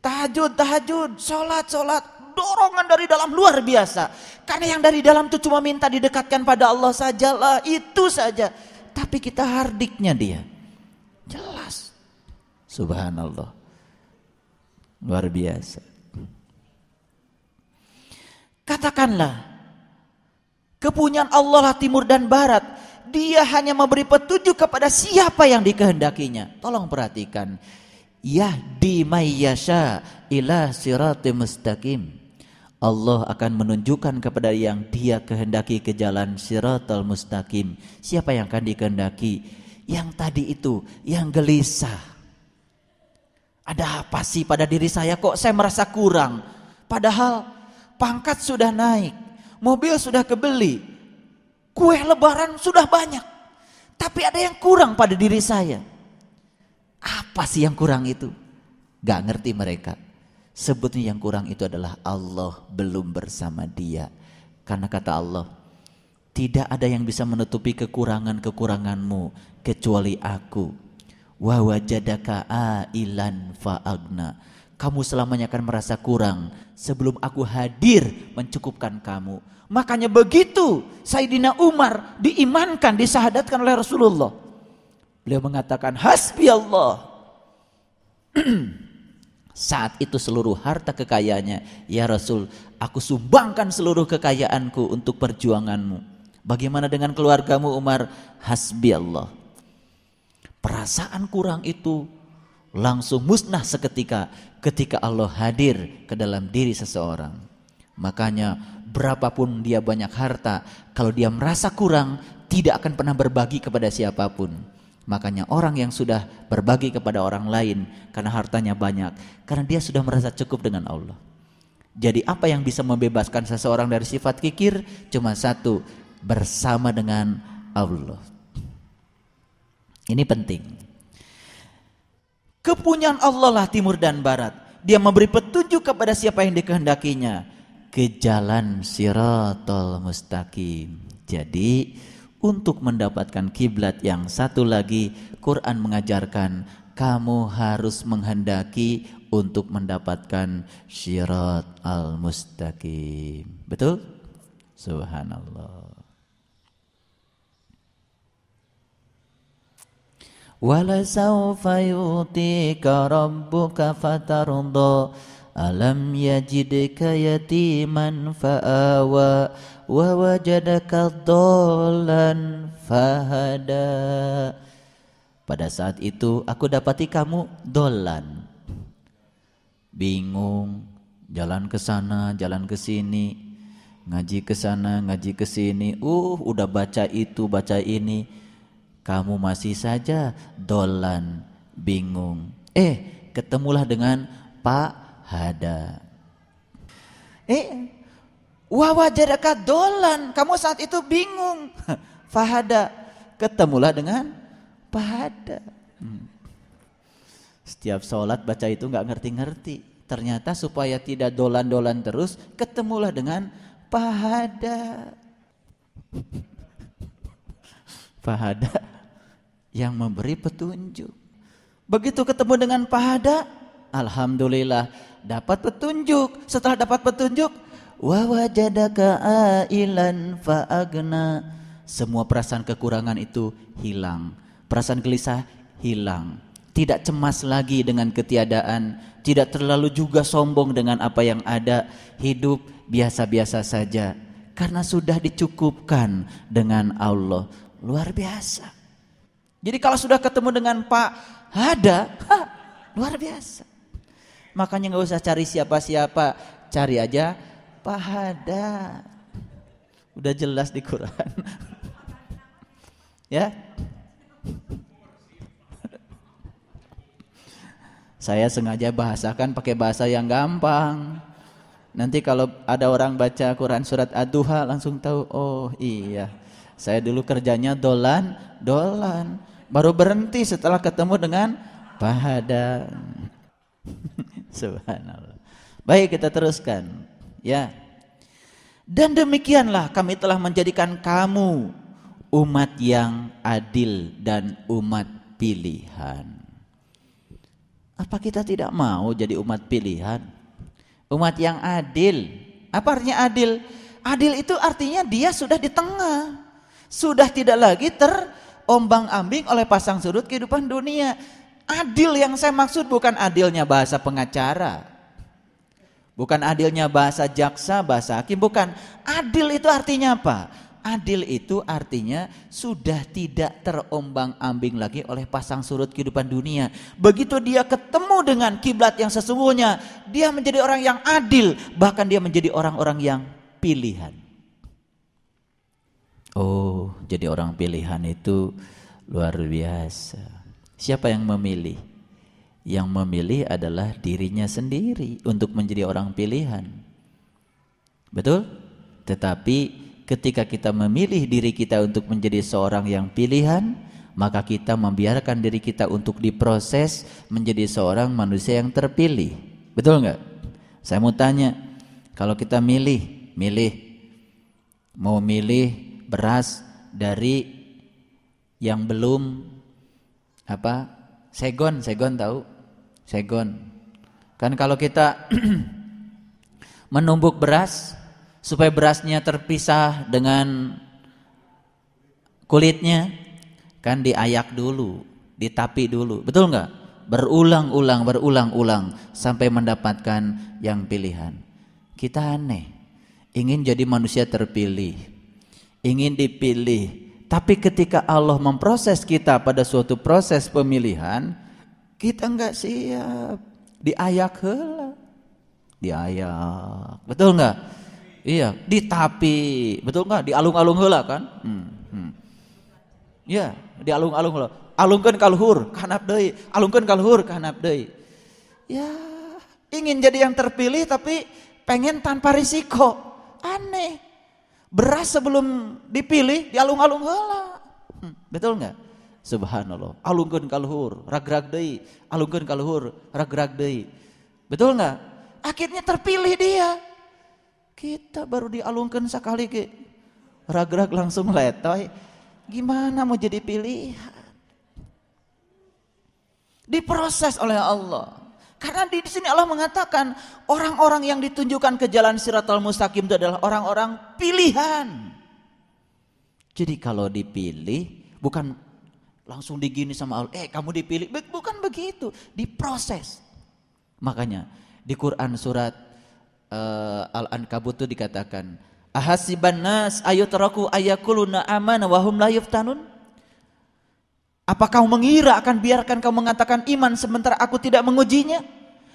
Tahajud, tahajud, salat, salat, dorongan dari dalam luar biasa. Karena yang dari dalam itu cuma minta didekatkan pada Allah sajalah, itu saja. Tapi kita hardiknya dia. Jelas. Subhanallah. Luar biasa. Katakanlah, kepunyaan Allah lah timur dan barat. Dia hanya memberi petunjuk kepada siapa yang dikehendakinya. Tolong perhatikan. Yahdi mayyasha ila sirati mustaqim. Allah akan menunjukkan kepada yang dia kehendaki ke jalan siratal mustaqim. Siapa yang akan dikehendaki? Yang tadi itu, yang gelisah ada apa sih pada diri saya kok saya merasa kurang? Padahal pangkat sudah naik, mobil sudah kebeli, kue lebaran sudah banyak. Tapi ada yang kurang pada diri saya. Apa sih yang kurang itu? Gak ngerti mereka. Sebetulnya yang kurang itu adalah Allah belum bersama dia. Karena kata Allah, tidak ada yang bisa menutupi kekurangan-kekuranganmu kecuali aku. Wa wajadaka ailan fa'agna. Kamu selamanya akan merasa kurang sebelum aku hadir mencukupkan kamu. Makanya begitu Sayyidina Umar diimankan, disahadatkan oleh Rasulullah. Beliau mengatakan hasbi Allah. Saat itu seluruh harta kekayaannya, ya Rasul, aku sumbangkan seluruh kekayaanku untuk perjuanganmu. Bagaimana dengan keluargamu Umar? Hasbi Allah. Perasaan kurang itu langsung musnah seketika ketika Allah hadir ke dalam diri seseorang. Makanya berapapun dia banyak harta, kalau dia merasa kurang, tidak akan pernah berbagi kepada siapa pun. Makanya orang yang sudah berbagi kepada orang lain karena hartanya banyak, karena dia sudah merasa cukup dengan Allah. Jadi apa yang bisa membebaskan seseorang dari sifat kikir? Cuma satu, bersama dengan Allah. Ini penting. Kepunyaan Allah lah timur dan barat. Dia memberi petunjuk kepada siapa yang dikehendakinya ke jalan siratal mustaqim. Jadi untuk mendapatkan kiblat yang satu lagi, Quran mengajarkan kamu harus menghendaki untuk mendapatkan syirat al-mustaqim. Betul? Subhanallah. ولسوف يؤتيك ربك فترضى ألم يجدك يتيما فآوى wa wajadaka dolan fahada. Pada saat itu aku dapati kamu dolan bingung jalan ke sana jalan ke sini ngaji ke sana ngaji ke sini. Uh udah baca itu baca ini. Kamu masih saja dolan bingung. Eh ketemulah dengan Pak Hada. Eh Wawajadaka dolan. Kamu saat itu bingung. Fahada. Ketemulah dengan Fahada. Hmm. Setiap sholat baca itu nggak ngerti-ngerti. Ternyata supaya tidak dolan-dolan terus, ketemulah dengan Fahada. Fahada yang memberi petunjuk. Begitu ketemu dengan Fahada, Alhamdulillah dapat petunjuk. Setelah dapat petunjuk, wa wajadaka ailan faagna. Semua perasaan kekurangan itu hilang. Perasaan gelisah hilang. Tidak cemas lagi dengan ketiadaan. Tidak terlalu juga sombong dengan apa yang ada. Hidup biasa-biasa saja. Karena sudah dicukupkan dengan Allah. Luar biasa. Jadi kalau sudah ketemu dengan Pak Hada ha, luar biasa. Makanya nggak usah cari siapa-siapa. Cari aja Pahada. Udah jelas di Quran. ya. Saya sengaja bahasakan pakai bahasa yang gampang. Nanti kalau ada orang baca Quran surat Ad-Duha langsung tahu, oh iya. Saya dulu kerjanya dolan, dolan. Baru berhenti setelah ketemu dengan Pahada. Subhanallah. Baik kita teruskan. Ya. Dan demikianlah kami telah menjadikan kamu umat yang adil dan umat pilihan. Apa kita tidak mau jadi umat pilihan? Umat yang adil. Apa artinya adil? Adil itu artinya dia sudah di tengah. Sudah tidak lagi terombang-ambing oleh pasang surut kehidupan dunia. Adil yang saya maksud bukan adilnya bahasa pengacara. Bukan adilnya bahasa jaksa, bahasa hakim, bukan. Adil itu artinya apa? Adil itu artinya sudah tidak terombang-ambing lagi oleh pasang surut kehidupan dunia. Begitu dia ketemu dengan kiblat yang sesungguhnya, dia menjadi orang yang adil, bahkan dia menjadi orang-orang yang pilihan. Oh, jadi orang pilihan itu luar biasa. Siapa yang memilih? Yang memilih adalah dirinya sendiri untuk menjadi orang pilihan. Betul? Tetapi ketika kita memilih diri kita untuk menjadi seorang yang pilihan, maka kita membiarkan diri kita untuk diproses menjadi seorang manusia yang terpilih. Betul nggak? Saya mau tanya, kalau kita milih, milih, mau milih beras dari yang belum apa segon, segon tahu? Segon. Kan kalau kita menumbuk beras supaya berasnya terpisah dengan kulitnya, kan diayak dulu, ditapi dulu, betul nggak? Berulang-ulang, berulang-ulang sampai mendapatkan yang pilihan. Kita aneh, ingin jadi manusia terpilih, ingin dipilih, tapi ketika Allah memproses kita pada suatu proses pemilihan, kita nggak siap, diayak hela, diayak, betul nggak? Iya, ditapi, betul nggak? Di alung-alung hela kan? Hmm, hmm. Ya, di alung-alung hela. Alungkan kalhur, kanap deui. Alungkan kalhur, kanap deui. Ya, ingin jadi yang terpilih tapi pengen tanpa risiko. Aneh. Beras sebelum dipilih di alung-alung hela. Hmm, betul nggak? Subhanallah. Alungkan kalhur, rag-rag kalhur, rag-rag deui. Betul nggak? Akhirnya terpilih dia. Kita baru dialungkan sekali ke rag-rag langsung letoy Gimana mau jadi pilihan? Diproses oleh Allah. Karena di sini Allah mengatakan orang-orang yang ditunjukkan ke jalan Siratul Mustaqim itu adalah orang-orang pilihan. Jadi kalau dipilih bukan langsung digini sama Allah, eh kamu dipilih, bukan begitu, diproses. Makanya di Quran surat uh, Al-Ankabut itu dikatakan Ahasiban nas ayutraku ayakuluna amana wa hum la yuftanun? Apa kau mengira akan biarkan kau mengatakan iman sementara aku tidak mengujinya?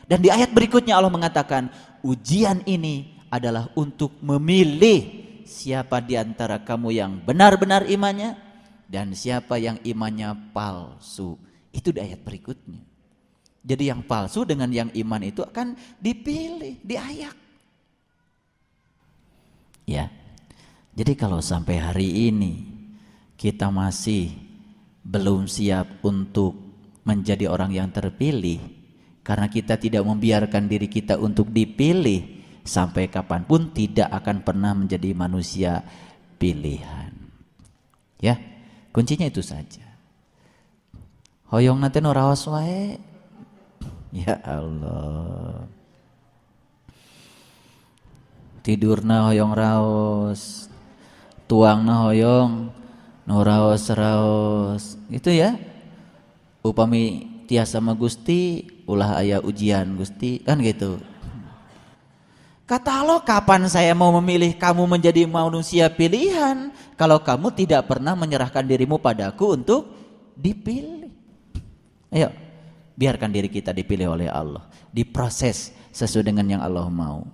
Dan di ayat berikutnya Allah mengatakan, ujian ini adalah untuk memilih siapa di antara kamu yang benar-benar imannya dan siapa yang imannya palsu. Itu di ayat berikutnya. Jadi yang palsu dengan yang iman itu akan dipilih, diayak. Ya. Jadi kalau sampai hari ini kita masih belum siap untuk menjadi orang yang terpilih karena kita tidak membiarkan diri kita untuk dipilih sampai kapan pun tidak akan pernah menjadi manusia pilihan. Ya, kuncinya itu saja. Hoyong nanti norawas wae. Ya Allah. Tidurna hoyong raos tuangna hoyong no raos itu ya. Upami tiasa sama Gusti ulah ayah ujian Gusti. Kan gitu Kata Allah, kapan saya mau memilih kamu menjadi manusia pilihan kalau kamu tidak pernah menyerahkan dirimu padaku untuk dipilih. Ayo, biarkan diri kita dipilih oleh Allah, diproses sesuai dengan yang Allah mau.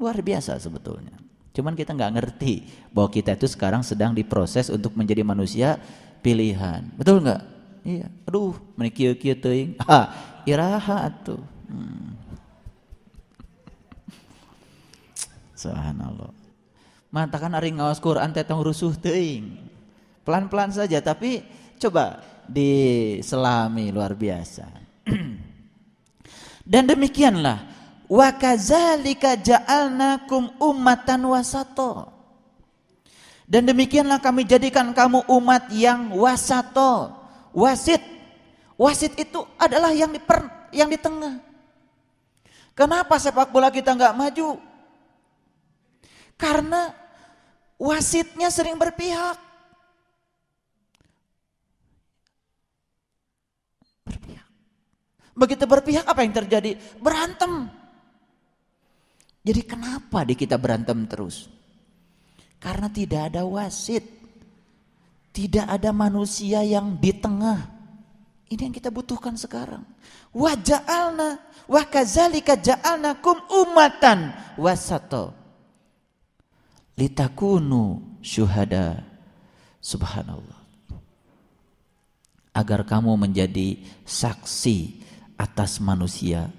Luar biasa sebetulnya. Cuman kita nggak ngerti bahwa kita itu sekarang sedang diproses untuk menjadi manusia pilihan. Betul nggak? Iya. Aduh, menikir kieu teuing. Ah, iraha tuh. Hmm. Subhanallah. Matakan ari ngawas Quran teh tong rusuh teuing. Pelan-pelan saja tapi coba diselami luar biasa. Dan demikianlah Wa kadzalika ja'alnakum ummatan wasato. Dan demikianlah kami jadikan kamu umat yang wasato, wasit. Wasit itu adalah yang di per, yang di tengah. Kenapa sepak bola kita nggak maju? Karena wasitnya sering berpihak. Berpihak. Begitu berpihak apa yang terjadi? Berantem. Jadi kenapa di kita berantem terus? Karena tidak ada wasit. Tidak ada manusia yang di tengah. Ini yang kita butuhkan sekarang. Wa ja'alna wa kadzalika ja'alnakum umatan wasato. Litakunu syuhada. Subhanallah. Agar kamu menjadi saksi atas manusia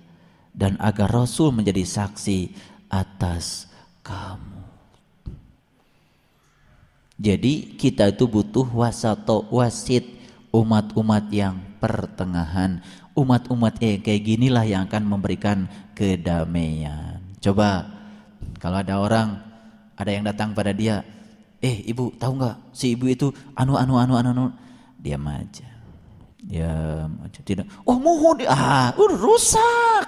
dan agar Rasul menjadi saksi atas kamu. Jadi kita itu butuh wasato wasit umat-umat yang pertengahan. Umat-umat eh, kayak ginilah yang akan memberikan kedamaian. Coba kalau ada orang ada yang datang pada dia, eh ibu tahu nggak si ibu itu anu anu anu anu, anu. diam aja, diam aja tidak. Oh mohon ah udah rusak,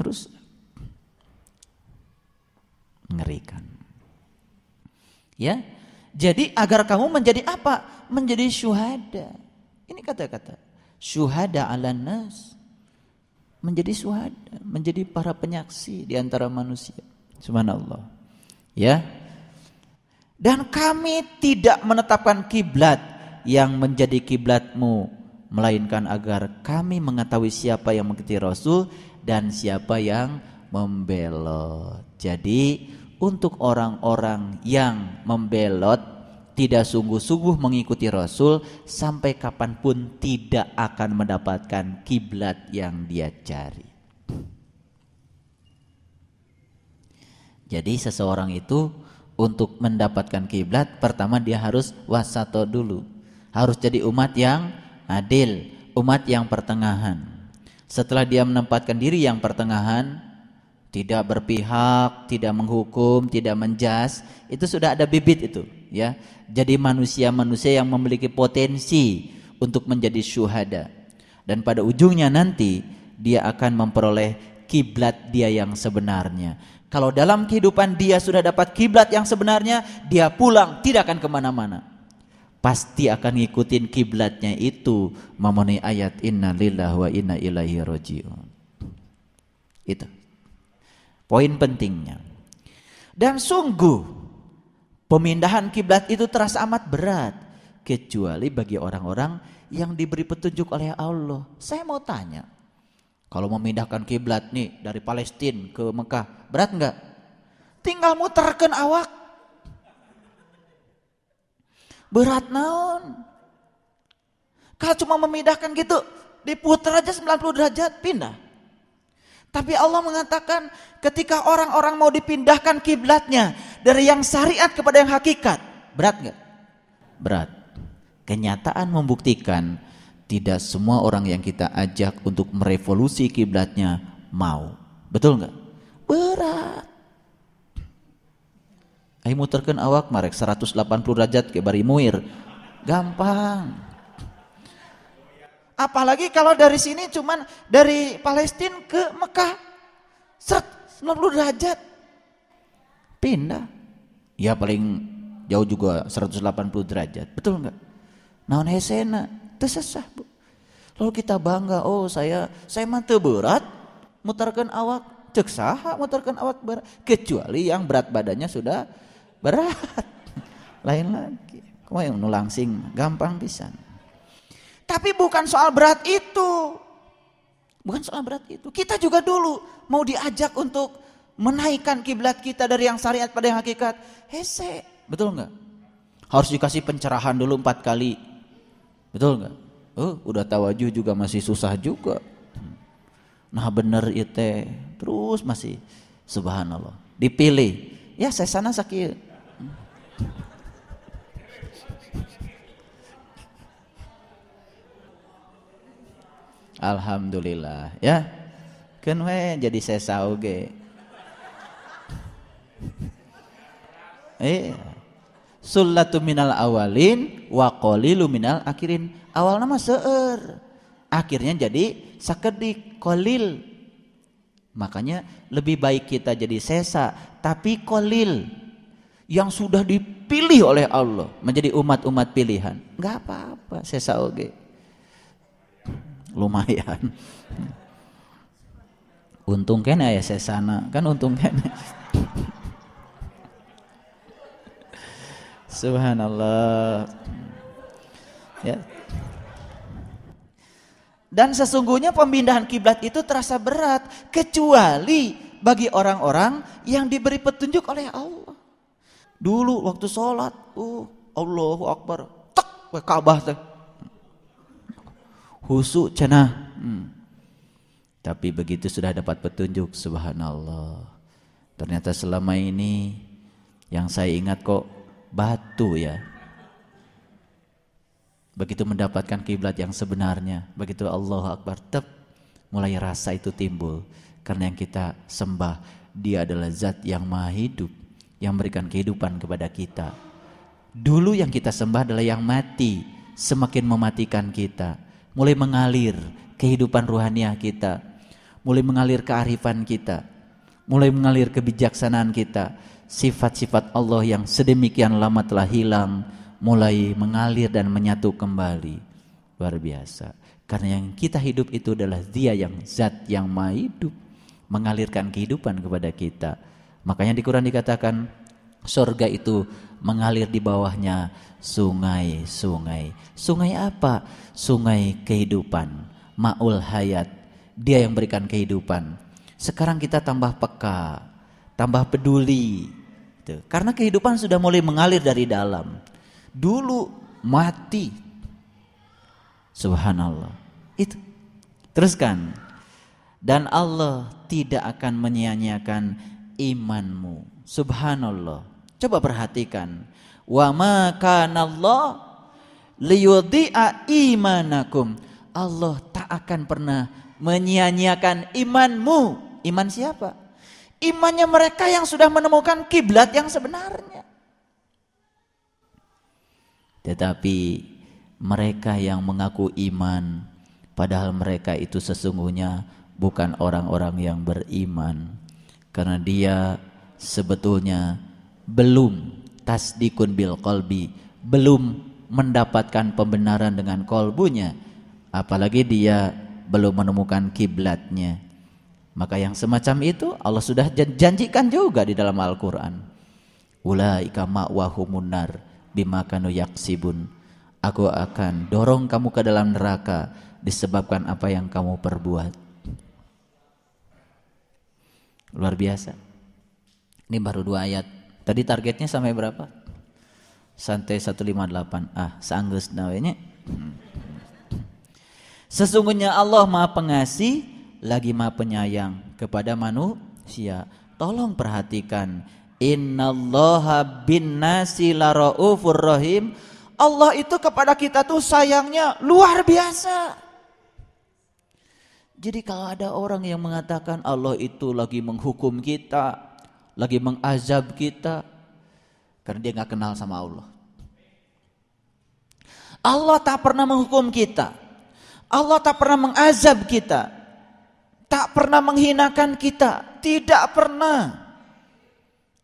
rusak, ngerikan. Ya, jadi agar kamu menjadi apa? Menjadi syuhada. Ini kata-kata syuhada ala nas. Menjadi syuhada, menjadi para penyaksi di antara manusia. Subhanallah. Ya. Dan kami tidak menetapkan kiblat yang menjadi kiblatmu melainkan agar kami mengetahui siapa yang mengikuti Rasul dan siapa yang membelot. Jadi untuk orang-orang yang membelot tidak sungguh-sungguh mengikuti Rasul sampai kapan pun tidak akan mendapatkan kiblat yang dia cari. Jadi seseorang itu untuk mendapatkan kiblat pertama dia harus wasato dulu. Harus jadi umat yang adil, umat yang pertengahan. Setelah dia menempatkan diri yang pertengahan, tidak berpihak, tidak menghukum, tidak menjas, itu sudah ada bibit itu, ya. Jadi manusia-manusia yang memiliki potensi untuk menjadi syuhada. Dan pada ujungnya nanti dia akan memperoleh kiblat dia yang sebenarnya. Kalau dalam kehidupan dia sudah dapat kiblat yang sebenarnya, dia pulang tidak akan ke mana-mana. Pasti akan ngikutin kiblatnya itu memenuhi ayat Inna lillah wa inna ilaihi rojiun. Itu. Poin pentingnya. Dan sungguh pemindahan kiblat itu terasa amat berat kecuali bagi orang-orang yang diberi petunjuk oleh Allah. Saya mau tanya, kalau memindahkan kiblat nih dari Palestina ke Mekah, berat enggak? Tinggal muterkan awak. Berat naon? Kalau cuma memindahkan gitu, diputar aja 90 derajat, pindah. Tapi Allah mengatakan ketika orang-orang mau dipindahkan kiblatnya dari yang syariat kepada yang hakikat, berat nggak? Berat. Kenyataan membuktikan tidak semua orang yang kita ajak untuk merevolusi kiblatnya mau. Betul nggak? Berat. Ayo muterkan awak marek 180 derajat ke bari muir. Gampang. Apalagi kalau dari sini cuman dari Palestina ke Mekah. 90 derajat. Pindah. Ya paling jauh juga 180 derajat. Betul enggak? Naon hesena, tersesah bu. Lalu kita bangga, oh saya saya mah berat, mutarkan awak, cek saha mutarkan awak berat. Kecuali yang berat badannya sudah berat. Lain lagi. Kau yang nulangsing, gampang pisan. Tapi bukan soal berat itu. Bukan soal berat itu. Kita juga dulu mau diajak untuk menaikkan kiblat kita dari yang syariat pada yang hakikat. Hese, betul nggak? Harus dikasih pencerahan dulu empat kali. Betul nggak? Oh, udah tawajuh juga masih susah juga. Nah bener itu terus masih subhanallah dipilih. Ya saya sana sakit. Alhamdulillah ya. Kan we jadi sesa oge. Eh Sullatu minal awalin wa qalilu minal akhirin. Awal nama seueur. Akhirnya jadi sakedik kolil. Makanya lebih baik kita jadi sesa tapi kolil yang sudah dipilih oleh Allah menjadi umat-umat pilihan. Enggak apa-apa sesa oge lumayan untung kan ya saya sana kan untung kan subhanallah ya dan sesungguhnya pemindahan kiblat itu terasa berat kecuali bagi orang-orang yang diberi petunjuk oleh Allah. Dulu waktu sholat, uh, Allahu Akbar, tek, Ka'bah Husu cenah. Hmm. Tapi begitu sudah dapat petunjuk, subhanallah. Ternyata selama ini yang saya ingat kok batu ya. Begitu mendapatkan kiblat yang sebenarnya, begitu Allah Akbar, tep, mulai rasa itu timbul. Karena yang kita sembah, dia adalah zat yang maha hidup, yang memberikan kehidupan kepada kita. Dulu yang kita sembah adalah yang mati, semakin mematikan kita. Mulai mengalir kehidupan ruhaniah kita, mulai mengalir kearifan kita, mulai mengalir kebijaksanaan kita. Sifat-sifat Allah yang sedemikian lama telah hilang, mulai mengalir dan menyatu kembali. Luar biasa. Karena yang kita hidup itu adalah dia yang zat yang maha hidup. Mengalirkan kehidupan kepada kita. Makanya di Quran dikatakan surga itu mengalir di bawahnya sungai-sungai. Sungai apa? Sungai kehidupan. Ma'ul hayat. Dia yang berikan kehidupan. Sekarang kita tambah peka, tambah peduli. Karena kehidupan sudah mulai mengalir dari dalam dulu mati. Subhanallah. Itu. Teruskan. Dan Allah tidak akan menyia-nyiakan imanmu. Subhanallah. Coba perhatikan. Wa ma Allah liyudhi'a imanakum. Allah tak akan pernah menyia-nyiakan imanmu. Iman siapa? Imannya mereka yang sudah menemukan kiblat yang sebenarnya. Tetapi mereka yang mengaku iman padahal mereka itu sesungguhnya bukan orang-orang yang beriman. Karena dia sebetulnya belum tasdikun bil qalbi belum mendapatkan pembenaran dengan kolbunya. Apalagi dia belum menemukan kiblatnya maka yang semacam itu Allah sudah janjikan juga di dalam Al-Qur'an. Ulaika ma'wahumun nar bimakanu yaksibun. Aku akan dorong kamu ke dalam neraka disebabkan apa yang kamu perbuat. Luar biasa. Ini baru dua ayat. Tadi targetnya sampai berapa? Santai 158 ah sanggus nawenya sesungguhnya Allah maha pengasih lagi maha penyayang kepada manusia tolong perhatikan Innallaha bin nasi laraufur rahim. Allah itu kepada kita tuh sayangnya luar biasa. Jadi kalau ada orang yang mengatakan Allah itu lagi menghukum kita, lagi mengazab kita, karena dia nggak kenal sama Allah. Allah tak pernah menghukum kita. Allah tak pernah mengazab kita. Tak pernah menghinakan kita. Tidak pernah.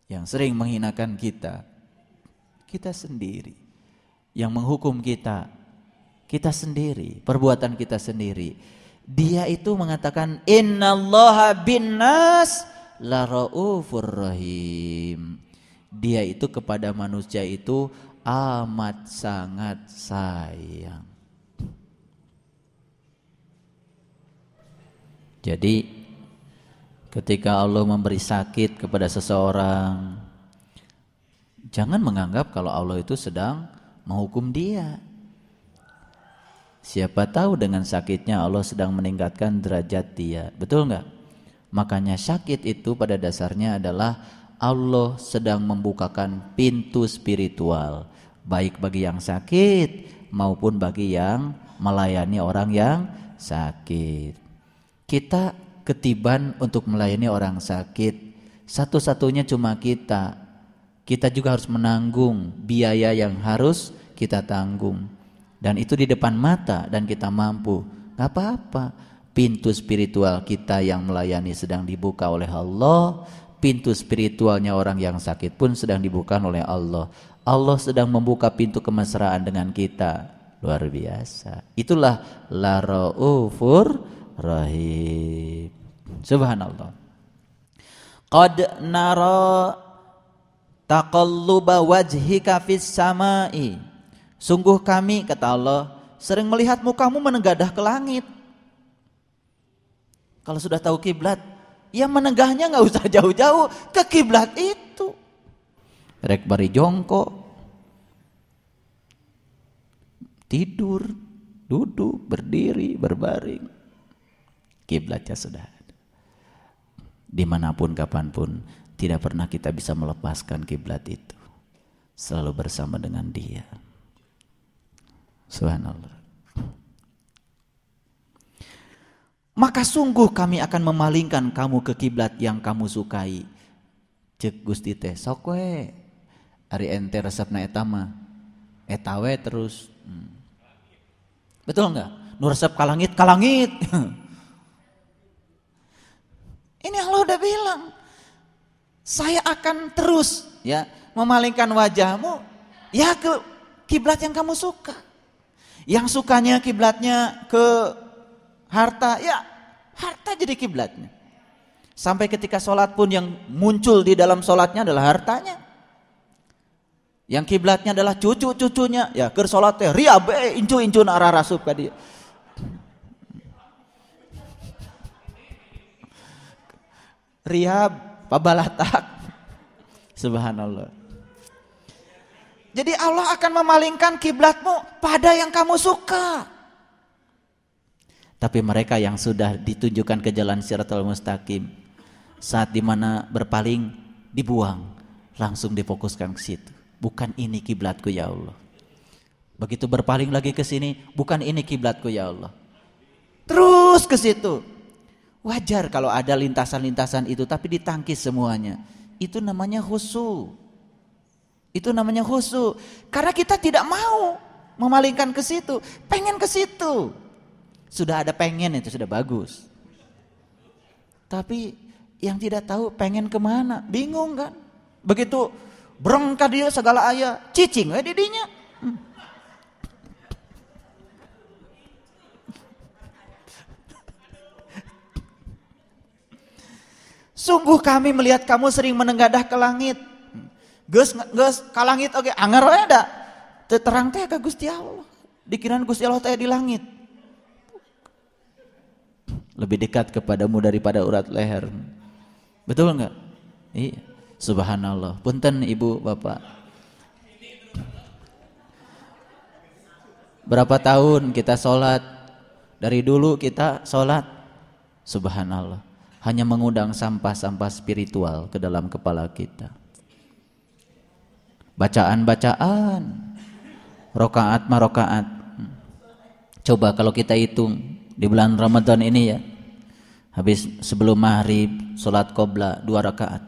Yang sering menghinakan kita kita sendiri. Yang menghukum kita kita sendiri. Perbuatan kita sendiri. Dia itu mengatakan innallaha binnas la raufur rahim. Dia itu kepada manusia itu amat sangat sayang jadi Ketika Allah memberi sakit kepada seseorang, jangan menganggap kalau Allah itu sedang menghukum dia. Siapa tahu dengan sakitnya Allah sedang meningkatkan derajat dia. Betul nggak? Makanya sakit itu pada dasarnya adalah Allah sedang membukakan pintu spiritual. Baik bagi yang sakit maupun bagi yang melayani orang yang sakit. Kita ketiban untuk melayani orang sakit. Satu-satunya cuma kita. Kita juga harus menanggung biaya yang harus kita tanggung. Dan itu di depan mata dan kita mampu. Gak apa-apa. Pintu spiritual kita yang melayani sedang dibuka oleh Allah. Pintu spiritualnya orang yang sakit pun sedang dibuka oleh Allah. Allah sedang membuka pintu kemesraan dengan kita. Luar biasa. Itulah la raufur rahim. Subhanallah. Qad nara taqalluba wajhika fis samai. Sungguh kami kata Allah sering melihat mukamu menenggadah ke langit. Kalau sudah tahu kiblat, ya menegahnya nggak usah jauh-jauh ke kiblat itu. Rek bari jongkok, tidur, duduk, berdiri, berbaring kiblatnya sudah ada. Di mana pun kapan pun tidak pernah kita bisa melepaskan kiblat itu. selalu bersama dengan dia. Subhanallah. Maka sungguh kami akan memalingkan kamu ke kiblat yang kamu sukai. Cek Gusti teh sok we. Ari ente resepna eta mah. Eta terus. Hmm. Betul enggak? Nu resep kalangit kalangit. Ini Allah udah bilang. Saya akan terus ya memalingkan wajahmu ya ke kiblat yang kamu suka. Yang sukanya kiblatnya ke harta, ya harta jadi kiblatnya. Sampai ketika sholat pun yang muncul di dalam sholatnya adalah hartanya. Yang kiblatnya adalah cucu-cucunya, ya ker sholat teh ria be incu-incu arah rasup ka Rihab, pabalatak. Subhanallah. Jadi Allah akan memalingkan kiblatmu pada yang kamu suka. Tapi mereka yang sudah ditunjukkan ke jalan siratul mustaqim saat di mana berpaling dibuang langsung difokuskan ke situ. Bukan ini kiblatku ya Allah. Begitu berpaling lagi ke sini, bukan ini kiblatku ya Allah. Terus ke situ. Wajar kalau ada lintasan-lintasan itu tapi ditangkis semuanya. Itu namanya khusyuk. Itu namanya khusyuk. Karena kita tidak mau memalingkan ke situ, pengen ke situ. Sudah ada pengen itu sudah bagus. Tapi yang tidak tahu pengen ke mana, bingung kan? Begitu berengkah dia segala ayah, cicing we didinya. Sungguh kami melihat kamu sering menenggadah ke langit Gus gus kalangit oke okay. anger wae da. Terang teh ka Gusti Allah. Dikirain Gusti Allah teh di langit. Lebih dekat kepadamu daripada urat leher. Betul enggak? Iya. Subhanallah. Punten Ibu, Bapak. Berapa tahun kita sholat Dari dulu kita sholat Subhanallah Hanya mengundang sampah-sampah spiritual ke dalam kepala kita. Bacaan-bacaan rokaat marokaat coba kalau kita hitung di bulan Ramadan ini ya habis sebelum maghrib sholat qobla dua rakaat.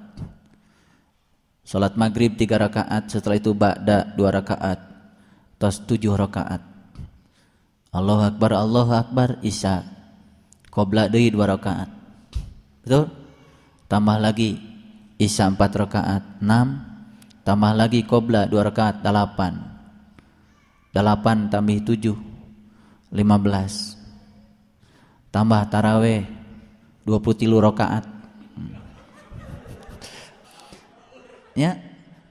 Sholat maghrib tiga rakaat setelah itu ba'da dua rakaat. Terus tujuh rakaat. Allah Akbar Allah Akbar Isya. Qobla dari dua rakaat betul tambah lagi Isya empat rakaat enam Tambah lagi qobla dua rakaat delapan. Delapan tambah tujuh lima belas. Tambah taraweh dua puluh tilu rakaat. Ya,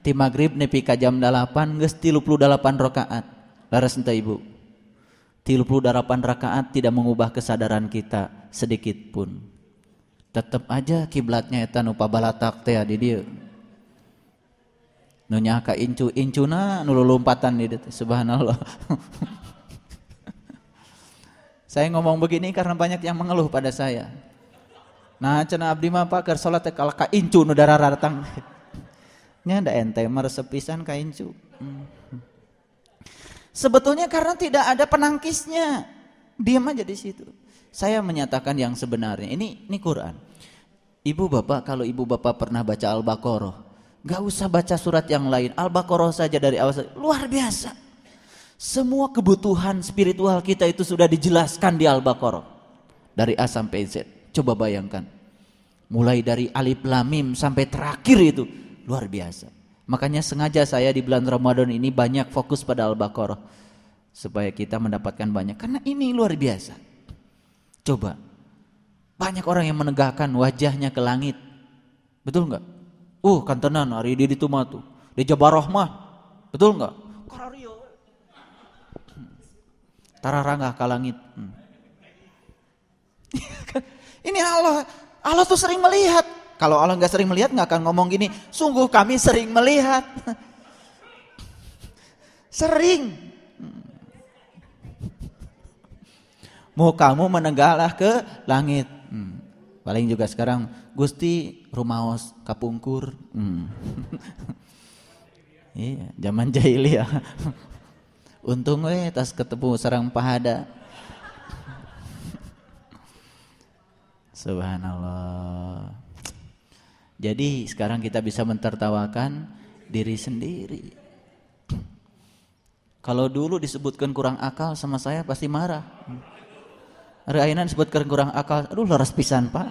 ti maghrib nepi ka jam delapan geus tilu puluh delapan rakaat. Laras ente ibu. Tilu puluh delapan rakaat tidak mengubah kesadaran kita sedikit pun. Tetap aja kiblatnya eta nu pabalatak teh di dieu. Nunya ka incu incuna nulu lompatan di subhanallah. Saya ngomong begini karena banyak yang mengeluh pada saya. Nah cina abdi mah ker salat kalau ka incu nu datang. Nya ada ente meresep pisan ka incu. Hmm. sebetulnya karena tidak ada penangkisnya. Diam aja di situ. Saya menyatakan yang sebenarnya. Ini ini Quran ibu bapak kalau ibu bapak pernah baca al-baqarah Gak usah baca surat yang lain. Al-Baqarah saja dari awal. Luar biasa. Semua kebutuhan spiritual kita itu sudah dijelaskan di Al-Baqarah. Dari A sampai Z. Coba bayangkan. Mulai dari alif lamim sampai terakhir itu. Luar biasa. Makanya sengaja saya di bulan Ramadan ini banyak fokus pada Al-Baqarah. Supaya kita mendapatkan banyak. Karena ini luar biasa. Coba. Banyak orang yang menegakkan wajahnya ke langit. Betul nggak? Uh, kan tenan hari di mah tuh. Di Jabaroh mah. Betul enggak? Karario. Tararangah ka langit. Hmm. Ini Allah. Allah tuh sering melihat. Kalau Allah nggak sering melihat nggak akan ngomong gini. Sungguh kami sering melihat. sering. Mau kamu menenggalah ke langit. Paling juga sekarang Gusti rumaos kapungkur. Hmm. Iya, zaman jahiliyah. Untung we tas ketemu sarang pahada. Subhanallah. Jadi sekarang kita bisa mentertawakan diri sendiri. Kalau dulu disebutkan kurang akal sama saya pasti marah. Ayeuna disebutkan kurang akal, aduh leres pisan, Pak.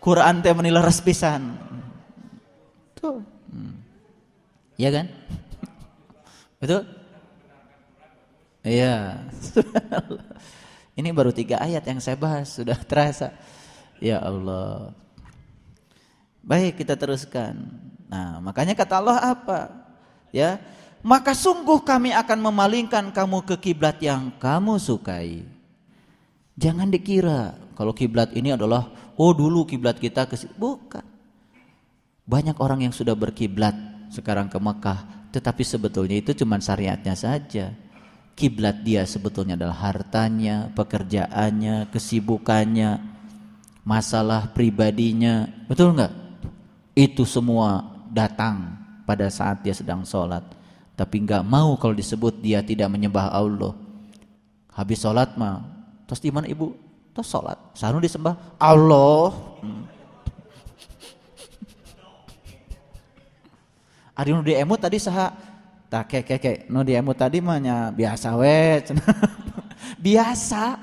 Quran teh meni leres pisan. Tuh. Iya kan? Betul? Iya. Ini baru tiga ayat yang saya bahas, sudah terasa. Ya Allah. Baik, kita teruskan. Nah, makanya kata Allah apa? Ya, maka sungguh kami akan memalingkan kamu ke kiblat yang kamu sukai. Jangan dikira kalau kiblat ini adalah oh dulu kiblat kita ke bukan. Banyak orang yang sudah berkiblat sekarang ke Mekah, tetapi sebetulnya itu cuma syariatnya saja. Kiblat dia sebetulnya adalah hartanya, pekerjaannya, kesibukannya, masalah pribadinya. Betul nggak? Itu semua datang pada saat dia sedang sholat. Tapi nggak mau kalau disebut dia tidak menyembah Allah. Habis sholat mah, terus di mana ibu? Terus sholat. Sanu disembah Allah. Hmm. Ari nu diemut tadi saha? Tak kek kek kek nu diemut tadi mah biasa we. biasa.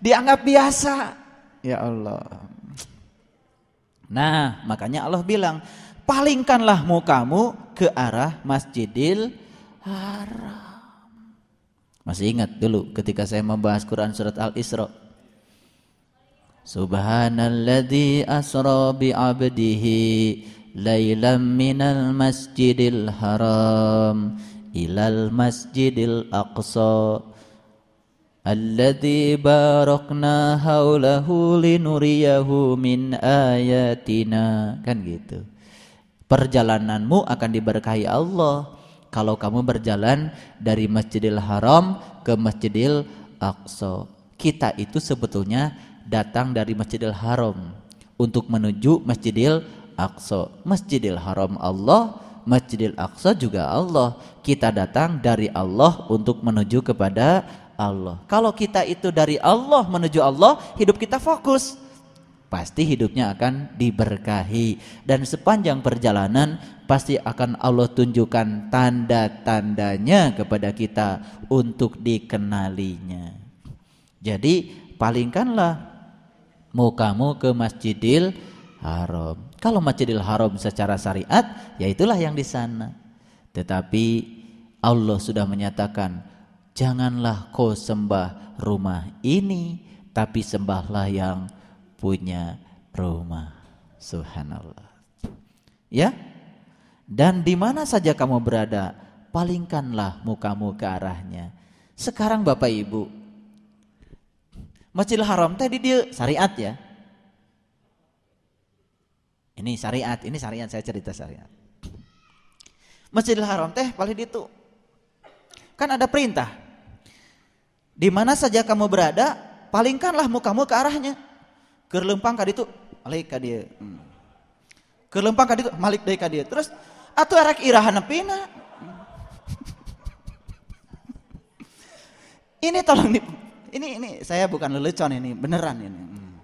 Dianggap biasa. Ya Allah. Nah, makanya Allah bilang, palingkanlah mukamu ke arah Masjidil Haram. Masih ingat dulu ketika saya membahas Quran surat Al-Isra. Subhanalladzi asra bi 'abdihi lailam minal masjidil haram ilal masjidil aqsa alladzi barakna haulahu linuriyahu min ayatina. Kan gitu. Perjalananmu akan diberkahi Allah kalau kamu berjalan dari Masjidil Haram ke Masjidil Aqsa kita itu sebetulnya datang dari Masjidil Haram untuk menuju Masjidil Aqsa Masjidil Haram Allah Masjidil Aqsa juga Allah kita datang dari Allah untuk menuju kepada Allah. Kalau kita itu dari Allah menuju Allah, hidup kita fokus. Pasti hidupnya akan diberkahi dan sepanjang perjalanan pasti akan Allah tunjukkan tanda-tandanya kepada kita untuk dikenalinya. Jadi palingkanlah mukamu ke Masjidil Haram. Kalau Masjidil Haram secara syariat, ya itulah yang di sana. Tetapi Allah sudah menyatakan janganlah kau sembah rumah ini, tapi sembahlah yang punya rumah. Subhanallah. Ya? Dan di mana saja kamu berada, palingkanlah mukamu ke arahnya. Sekarang Bapak Ibu, Masjidil Haram tadi dia syariat ya. Ini syariat, ini syariat saya cerita syariat. Masjidil Haram teh paling itu. Kan ada perintah di mana saja kamu berada, palingkanlah mukamu ke arahnya. Kerlempang kadi itu, malik ka dia. Hmm. Kerlempang kadi itu, malik dari ka dia. Terus atuh arak irahan pina. ini tolong di, ini ini saya bukan lelecon ini, beneran ini. Hmm.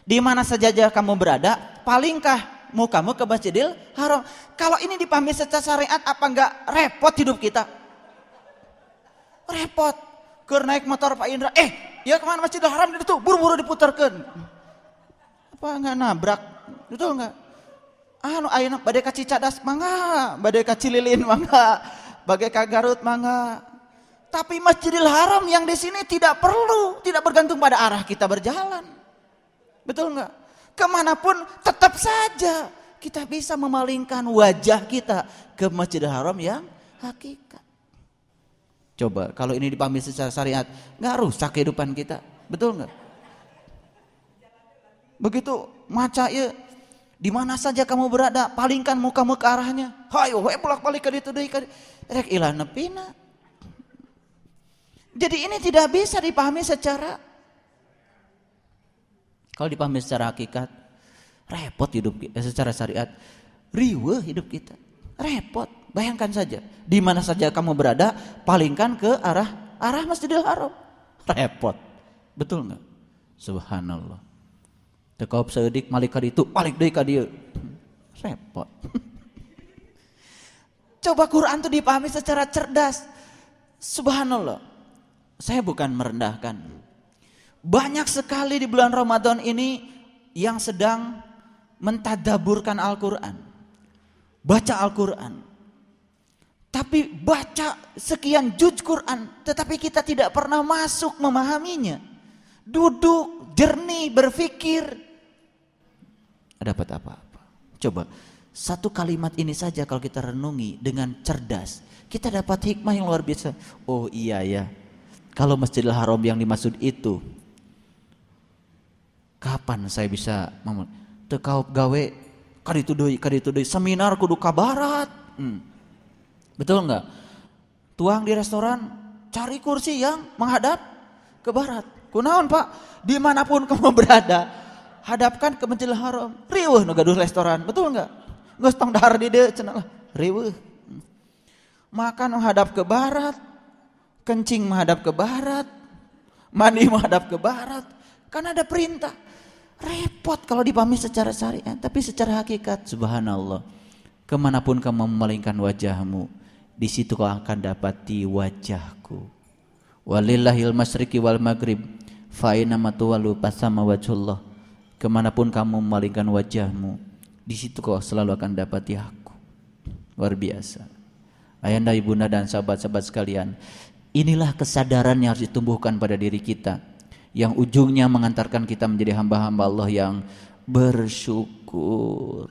Di mana saja kamu berada, palingkah mukamu ke Masjidil Haram. Kalau ini dipahami secara syariat apa enggak repot hidup kita? Repot ke naik motor Pak Indra, eh ya ke mana Masjidil Haram itu buru-buru diputarkan. Apa nggak nabrak? Betul nggak? Anu ayeuna badai ka Cicadas mangga, badai ka Cililin mangga, badai ka Garut mangga. Tapi Masjidil Haram yang di sini tidak perlu, tidak bergantung pada arah kita berjalan. Betul nggak? Ke mana pun tetap saja kita bisa memalingkan wajah kita ke Masjidil Haram yang hakikat. Coba kalau ini dipahami secara syariat, nggak rusak kehidupan kita, betul nggak? Begitu maca ya, di mana saja kamu berada, palingkan mukamu ke arahnya. Hayo, we bolak balik ke itu deui rek ilah nepina. Jadi ini tidak bisa dipahami secara kalau dipahami secara hakikat repot hidup eh, secara syariat riwe hidup kita. Repot. Bayangkan saja, di mana saja kamu berada, palingkan ke arah arah Masjidil Haram. Repot. Betul nggak? Subhanallah. Tekaup sedik malik itu, balik deui ka dieu. Repot. Coba Quran itu dipahami secara cerdas. Subhanallah. Saya bukan merendahkan. Banyak sekali di bulan Ramadan ini yang sedang mentadaburkan Al-Quran. Baca Al-Quran. Tapi baca sekian juz Quran, tetapi kita tidak pernah masuk memahaminya. Duduk, jernih, berpikir. Dapat apa-apa. Coba, satu kalimat ini saja kalau kita renungi dengan cerdas. Kita dapat hikmah yang luar biasa. Oh iya ya, kalau Masjidil Haram yang dimaksud itu, kapan saya bisa tekau gawe kaditu deui kaditu deui seminar kudu ka barat hmm. betul nggak tuang di restoran cari kursi yang menghadap ke barat kunaon pak di mana pun kamu berada hadapkan ke Masjidil Haram. Riuh nu gaduh restoran betul nggak? Nggak tong dahar di dieu cenah lah. Riuh. Makan menghadap ke barat kencing menghadap ke barat mandi menghadap ke barat. Kan ada perintah. Repot kalau dipahami secara syariat, tapi secara hakikat, subhanallah. Ke mana pun kamu memalingkan wajahmu, di situ kau akan dapati wajahku. Walillahil masriki wal maghrib, fa'ina matuwalu pasama wajhullah. Ke mana pun kamu memalingkan wajahmu, di situ kau selalu akan dapati aku. Luar biasa. Ayanda ibunda dan sahabat-sahabat sekalian, inilah kesadaran yang harus ditumbuhkan pada diri kita yang ujungnya mengantarkan kita menjadi hamba-hamba Allah yang bersyukur.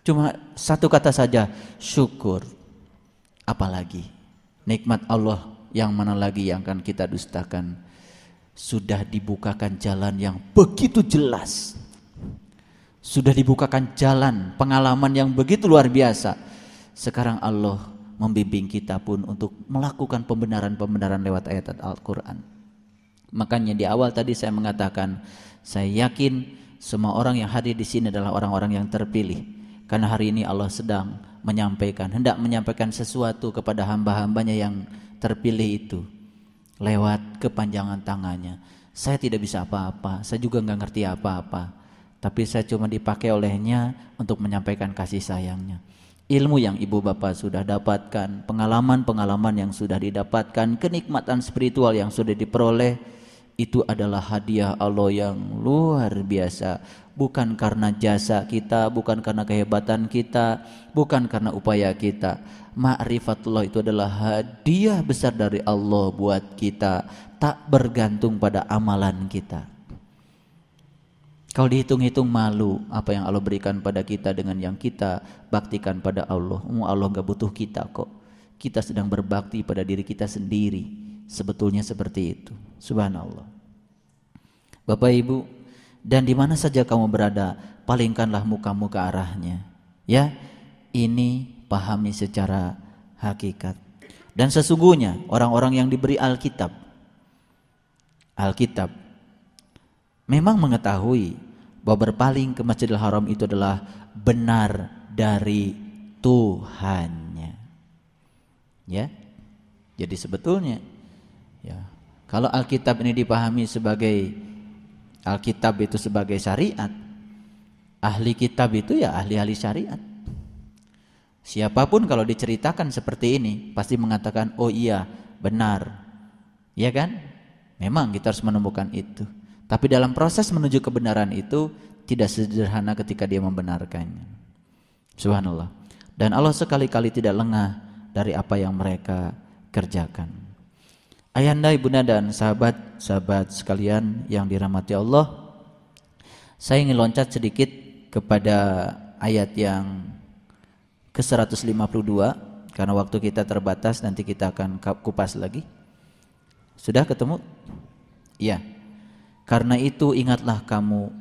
Cuma satu kata saja, syukur. Apalagi nikmat Allah yang mana lagi yang akan kita dustakan? Sudah dibukakan jalan yang begitu jelas. Sudah dibukakan jalan pengalaman yang begitu luar biasa. Sekarang Allah membimbing kita pun untuk melakukan pembenaran-pembenaran lewat ayat Al-Quran. Makanya di awal tadi saya mengatakan saya yakin semua orang yang hadir di sini adalah orang-orang yang terpilih. Karena hari ini Allah sedang menyampaikan, hendak menyampaikan sesuatu kepada hamba-hambanya yang terpilih itu lewat kepanjangan tangannya. Saya tidak bisa apa-apa, saya juga nggak ngerti apa-apa. Tapi saya cuma dipakai olehnya untuk menyampaikan kasih sayangnya. Ilmu yang ibu bapak sudah dapatkan, pengalaman-pengalaman yang sudah didapatkan, kenikmatan spiritual yang sudah diperoleh, itu adalah hadiah Allah yang luar biasa bukan karena jasa kita bukan karena kehebatan kita bukan karena upaya kita ma'rifatullah itu adalah hadiah besar dari Allah buat kita tak bergantung pada amalan kita kalau dihitung-hitung malu apa yang Allah berikan pada kita dengan yang kita baktikan pada Allah Allah gak butuh kita kok kita sedang berbakti pada diri kita sendiri Sebetulnya seperti itu. Subhanallah. Bapak Ibu, dan di mana saja kamu berada, palingkanlah mukamu ke arahnya. Ya, ini pahami secara hakikat. Dan sesungguhnya orang-orang yang diberi Alkitab, Alkitab memang mengetahui bahwa berpaling ke Masjidil Haram itu adalah benar dari Tuhannya. Ya. Jadi sebetulnya Ya. Kalau Alkitab ini dipahami sebagai Alkitab itu sebagai syariat, ahli kitab itu ya ahli-ahli syariat. Siapa pun kalau diceritakan seperti ini pasti mengatakan, "Oh iya, benar." Ya kan? Memang kita harus menemukan itu. Tapi dalam proses menuju kebenaran itu tidak sederhana ketika dia membenarkannya. Subhanallah. Dan Allah sekali-kali tidak lengah dari apa yang mereka kerjakan. Ayanda, ibunda dan sahabat-sahabat sekalian yang dirahmati Allah, saya ingin loncat sedikit kepada ayat yang ke-152 karena waktu kita terbatas nanti kita akan kupas lagi. Sudah ketemu? Iya. Karena itu ingatlah kamu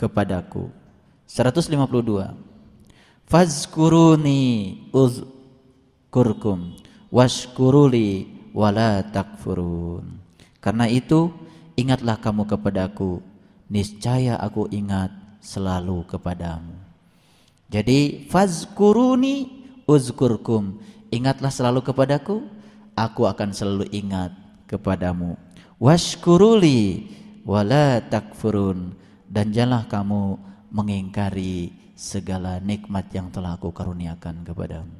kepadaku. 152. Fazkuruni uzkurkum washkuruli wala takfurun. Karena itu ingatlah kamu kepadaku, niscaya aku ingat selalu kepadamu. Jadi fazkuruni uzkurkum. Ingatlah selalu kepadaku, aku akan selalu ingat kepadamu. Washkuruli wala takfurun dan janganlah kamu mengingkari segala nikmat yang telah aku karuniakan kepadamu.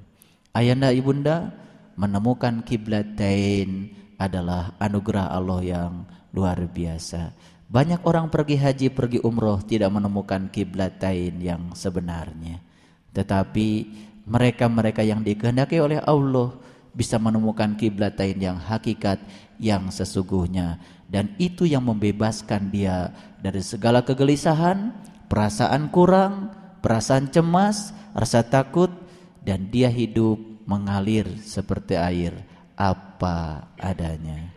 Ayanda ibunda menemukan kiblatain adalah anugerah Allah yang luar biasa. Banyak orang pergi haji, pergi umroh tidak menemukan kiblatain yang sebenarnya. Tetapi mereka-mereka yang dikehendaki oleh Allah bisa menemukan kiblatain yang hakikat yang sesungguhnya dan itu yang membebaskan dia dari segala kegelisahan, perasaan kurang, perasaan cemas, rasa takut dan dia hidup mengalir seperti air apa adanya.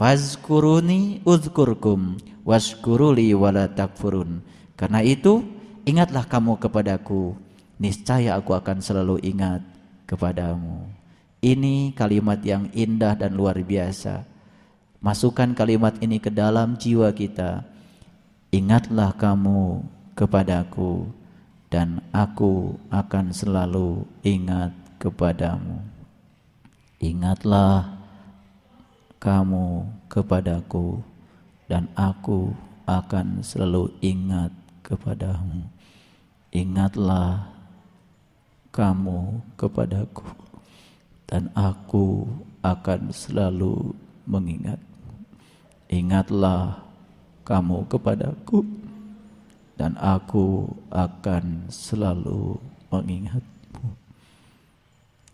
Fazkuruni uzkurkum waskuruli wala takfurun. Karena itu ingatlah kamu kepadaku, niscaya aku akan selalu ingat kepadamu. Ini kalimat yang indah dan luar biasa Masukkan kalimat ini ke dalam jiwa kita. Ingatlah kamu kepadaku dan aku akan selalu ingat kepadamu. Ingatlah kamu kepadaku dan aku akan selalu ingat kepadamu. Ingatlah kamu kepadaku dan aku akan selalu mengingat Ingatlah kamu kepadaku dan aku akan selalu mengingatmu.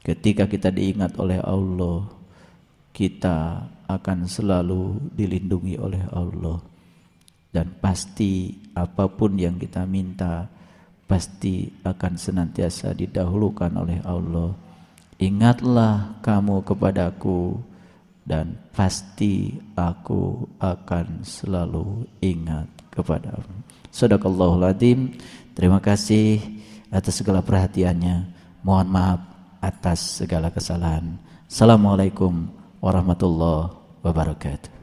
Ketika kita diingat oleh Allah, kita akan selalu dilindungi oleh Allah. Dan pasti apa pun yang kita minta, pasti akan senantiasa didahulukan oleh Allah. Ingatlah kamu kepadaku, dan pasti aku akan selalu ingat kepadamu. Sadaqallahul adzim. Terima kasih atas segala perhatiannya. Mohon maaf atas segala kesalahan. Assalamualaikum warahmatullahi wabarakatuh.